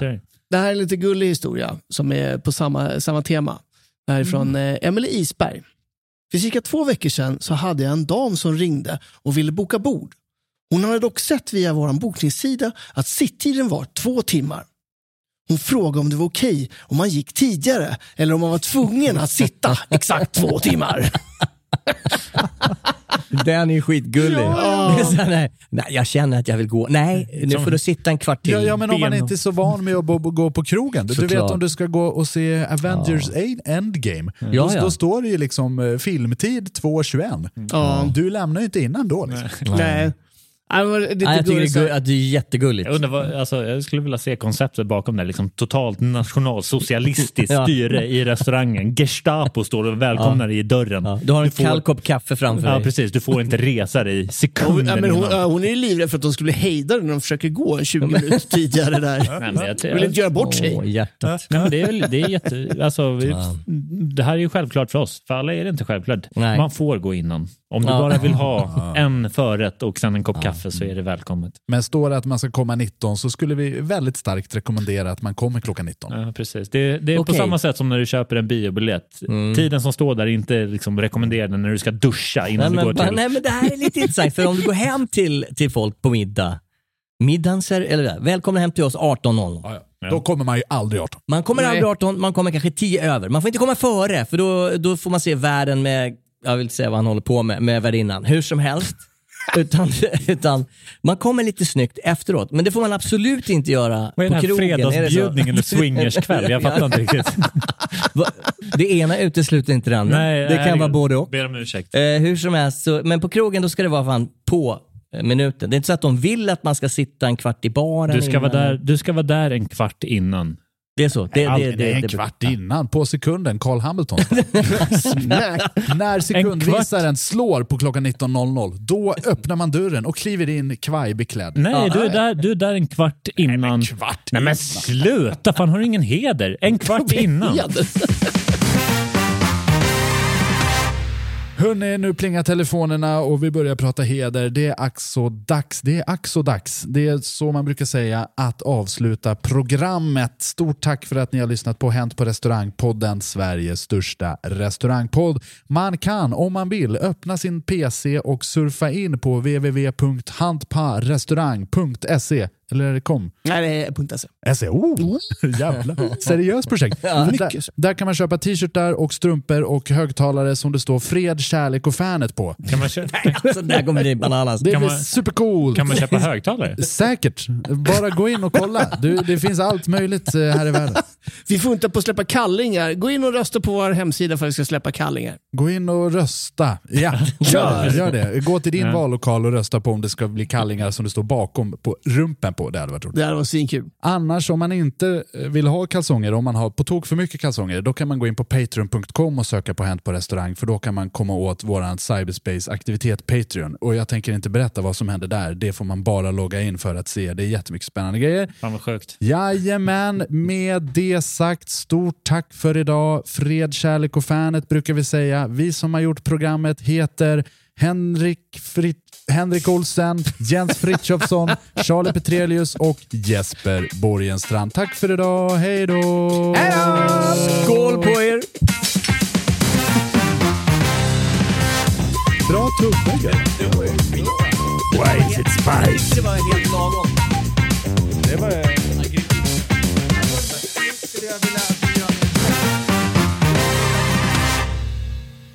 Det här är en lite gullig historia som är på samma, samma tema. Det här är från eh, Emily Isberg. För cirka två veckor sedan så hade jag en dam som ringde och ville boka bord. Hon hade dock sett via vår bokningssida att sitttiden var två timmar. Hon frågade om det var okej om man gick tidigare eller om man var tvungen att sitta exakt två timmar. [LAUGHS] Den är skitgullig. Ja. Det är så här, nej, nej, jag känner att jag vill gå. Nej, nu får du sitta en kvart till. Ja, ja, men om man inte är så van med att bo, bo, gå på krogen. Du vet Såklart. om du ska gå och se Avengers Endgame. Ja, då, ja. då står det ju liksom eh, filmtid 2.21. Ja. Du lämnar ju inte innan då. Liksom. Nej. Nej, Nej, jag tycker det är, gull, att det är jättegulligt. Jag, undrar vad, alltså, jag skulle vilja se konceptet bakom det. Liksom, totalt nationalsocialistiskt [LAUGHS] Ja. styre i restaurangen. Gestapo står och välkomnar dig i dörren. Ja, du har en får- kall kopp kaffe framför Ja, dig. precis. Du får inte resa dig Hon, sekunder ja, men hon, innan. ja, hon är ju livrädd för att de skulle bli hejdade när de försöker gå en 20 minuter tidigare där. [LAUGHS] Nej, men jag- Vill inte göra bort sig. Åh, hjärtat. Nej, men det, är, det, är jätte, alltså, vi, Ja. det här är ju självklart för oss. För alla är det inte självklart. Nej. Man får gå innan. Om du Ja. bara vill ha [LAUGHS] en förrätt och sen en kopp kaffe så är det välkommet. Men står det att man ska komma 19 så skulle vi väldigt starkt rekommendera att man kommer klockan 19. Ja, precis. Det, det är Okej. på samma sätt som när du köper en biobiljett. Mm. Tiden som står där är inte liksom rekommenderad när du ska duscha innan Nej du går men, till... nej, men det här är lite intressant, för om du går hem till, till folk på middag, middagen ser, eller välkomna hem till oss 18.00. Ja, ja. Då kommer man ju aldrig 18. Man kommer Nej. aldrig 18, man kommer kanske 10 över. Man får inte komma före, för då, då får man se världen med, jag vill inte säga vad han håller på med, med värdinnan. Hur som helst. [LAUGHS] utan, utan man kommer lite snyggt efteråt. Men det får man absolut inte göra Vad är på det här krogen. Är det så? fredagsbjudning eller [LAUGHS] swingerskväll? Jag fattar inte riktigt. [LAUGHS] Det ena utesluter inte det andra. Nej, det nej, kan vara både och. Ber om ursäkt. Eh, hur som helst, så, men på krogen då ska det vara fan på eh, minuten. Det är inte så att de vill att man ska sitta en kvart i baren Du ska, vara innan. där, du ska vara där en kvart innan. Det är så. Det, det, Det, det, det, är en det- kvart innan, på sekunden, Carl Hamilton. [LAUGHS] Nej. När sekundvisaren slår på klockan 19.00, då öppnar man dörren och kliver in kvajbeklädd. Nej, du, är där, du är där en kvart innan. kvart Nej men sluta, fan har du ingen heder? En kvart innan. Hörrni, nu plingar telefonerna och vi börjar prata heder. Det är ack dags. Det är ack så dags. Det är så man brukar säga att avsluta programmet. Stort tack för att ni har lyssnat på Hänt på restaurangpodden, Sveriges största restaurangpodd. Man kan, om man vill, öppna sin PC och surfa in på www.hantparestaurang.se eller är det kom? Nej, det är .se. SE, oh, [LAUGHS] jävlar. [LAUGHS] Seriöst projekt. Ja, där, där kan man köpa t-shirtar och strumpor och högtalare som det står fred, kärlek och fanet på. Kan man, köpa, Alltså, där kommer det bananas. Det Kan blir man- supercoolt. kan man köpa högtalare? Säkert. Bara gå in och kolla. Du, det finns allt möjligt eh, här i världen. [LAUGHS] Vi får inte på att släppa kallingar. Gå in och rösta på vår hemsida för att vi ska släppa kallingar. Gå in och rösta. Ja, gör det. Gör det. Gå till din Ja. vallokal och rösta på om det ska bli kallingar som det står bakom på rumpen på. Det hade varit roligt. Det här var svinkul. Annars om man inte eh, vill ha kalsonger, om man har på tok för mycket kalsonger, då kan man gå in på patreon.com och söka på Hänt på restaurang för då kan man komma åt våran cyberspace-aktivitet Patreon. Och jag tänker inte berätta vad som händer där, det får man bara logga in för att se. Det är jättemycket spännande grejer. Fan vad sjukt. Jajamän, med det sagt, stort tack för idag. Fred, kärlek och fanet brukar vi säga. Vi som har gjort programmet heter Henrik, Fritt, Henrik Olsen, Jens Frithiofsson, [LAUGHS] Charlie Petrelius och Jesper Borgenstrand. Tack för idag, hej då! Skål på er! Bra Why is it spice? Det var helt lagom. Det var...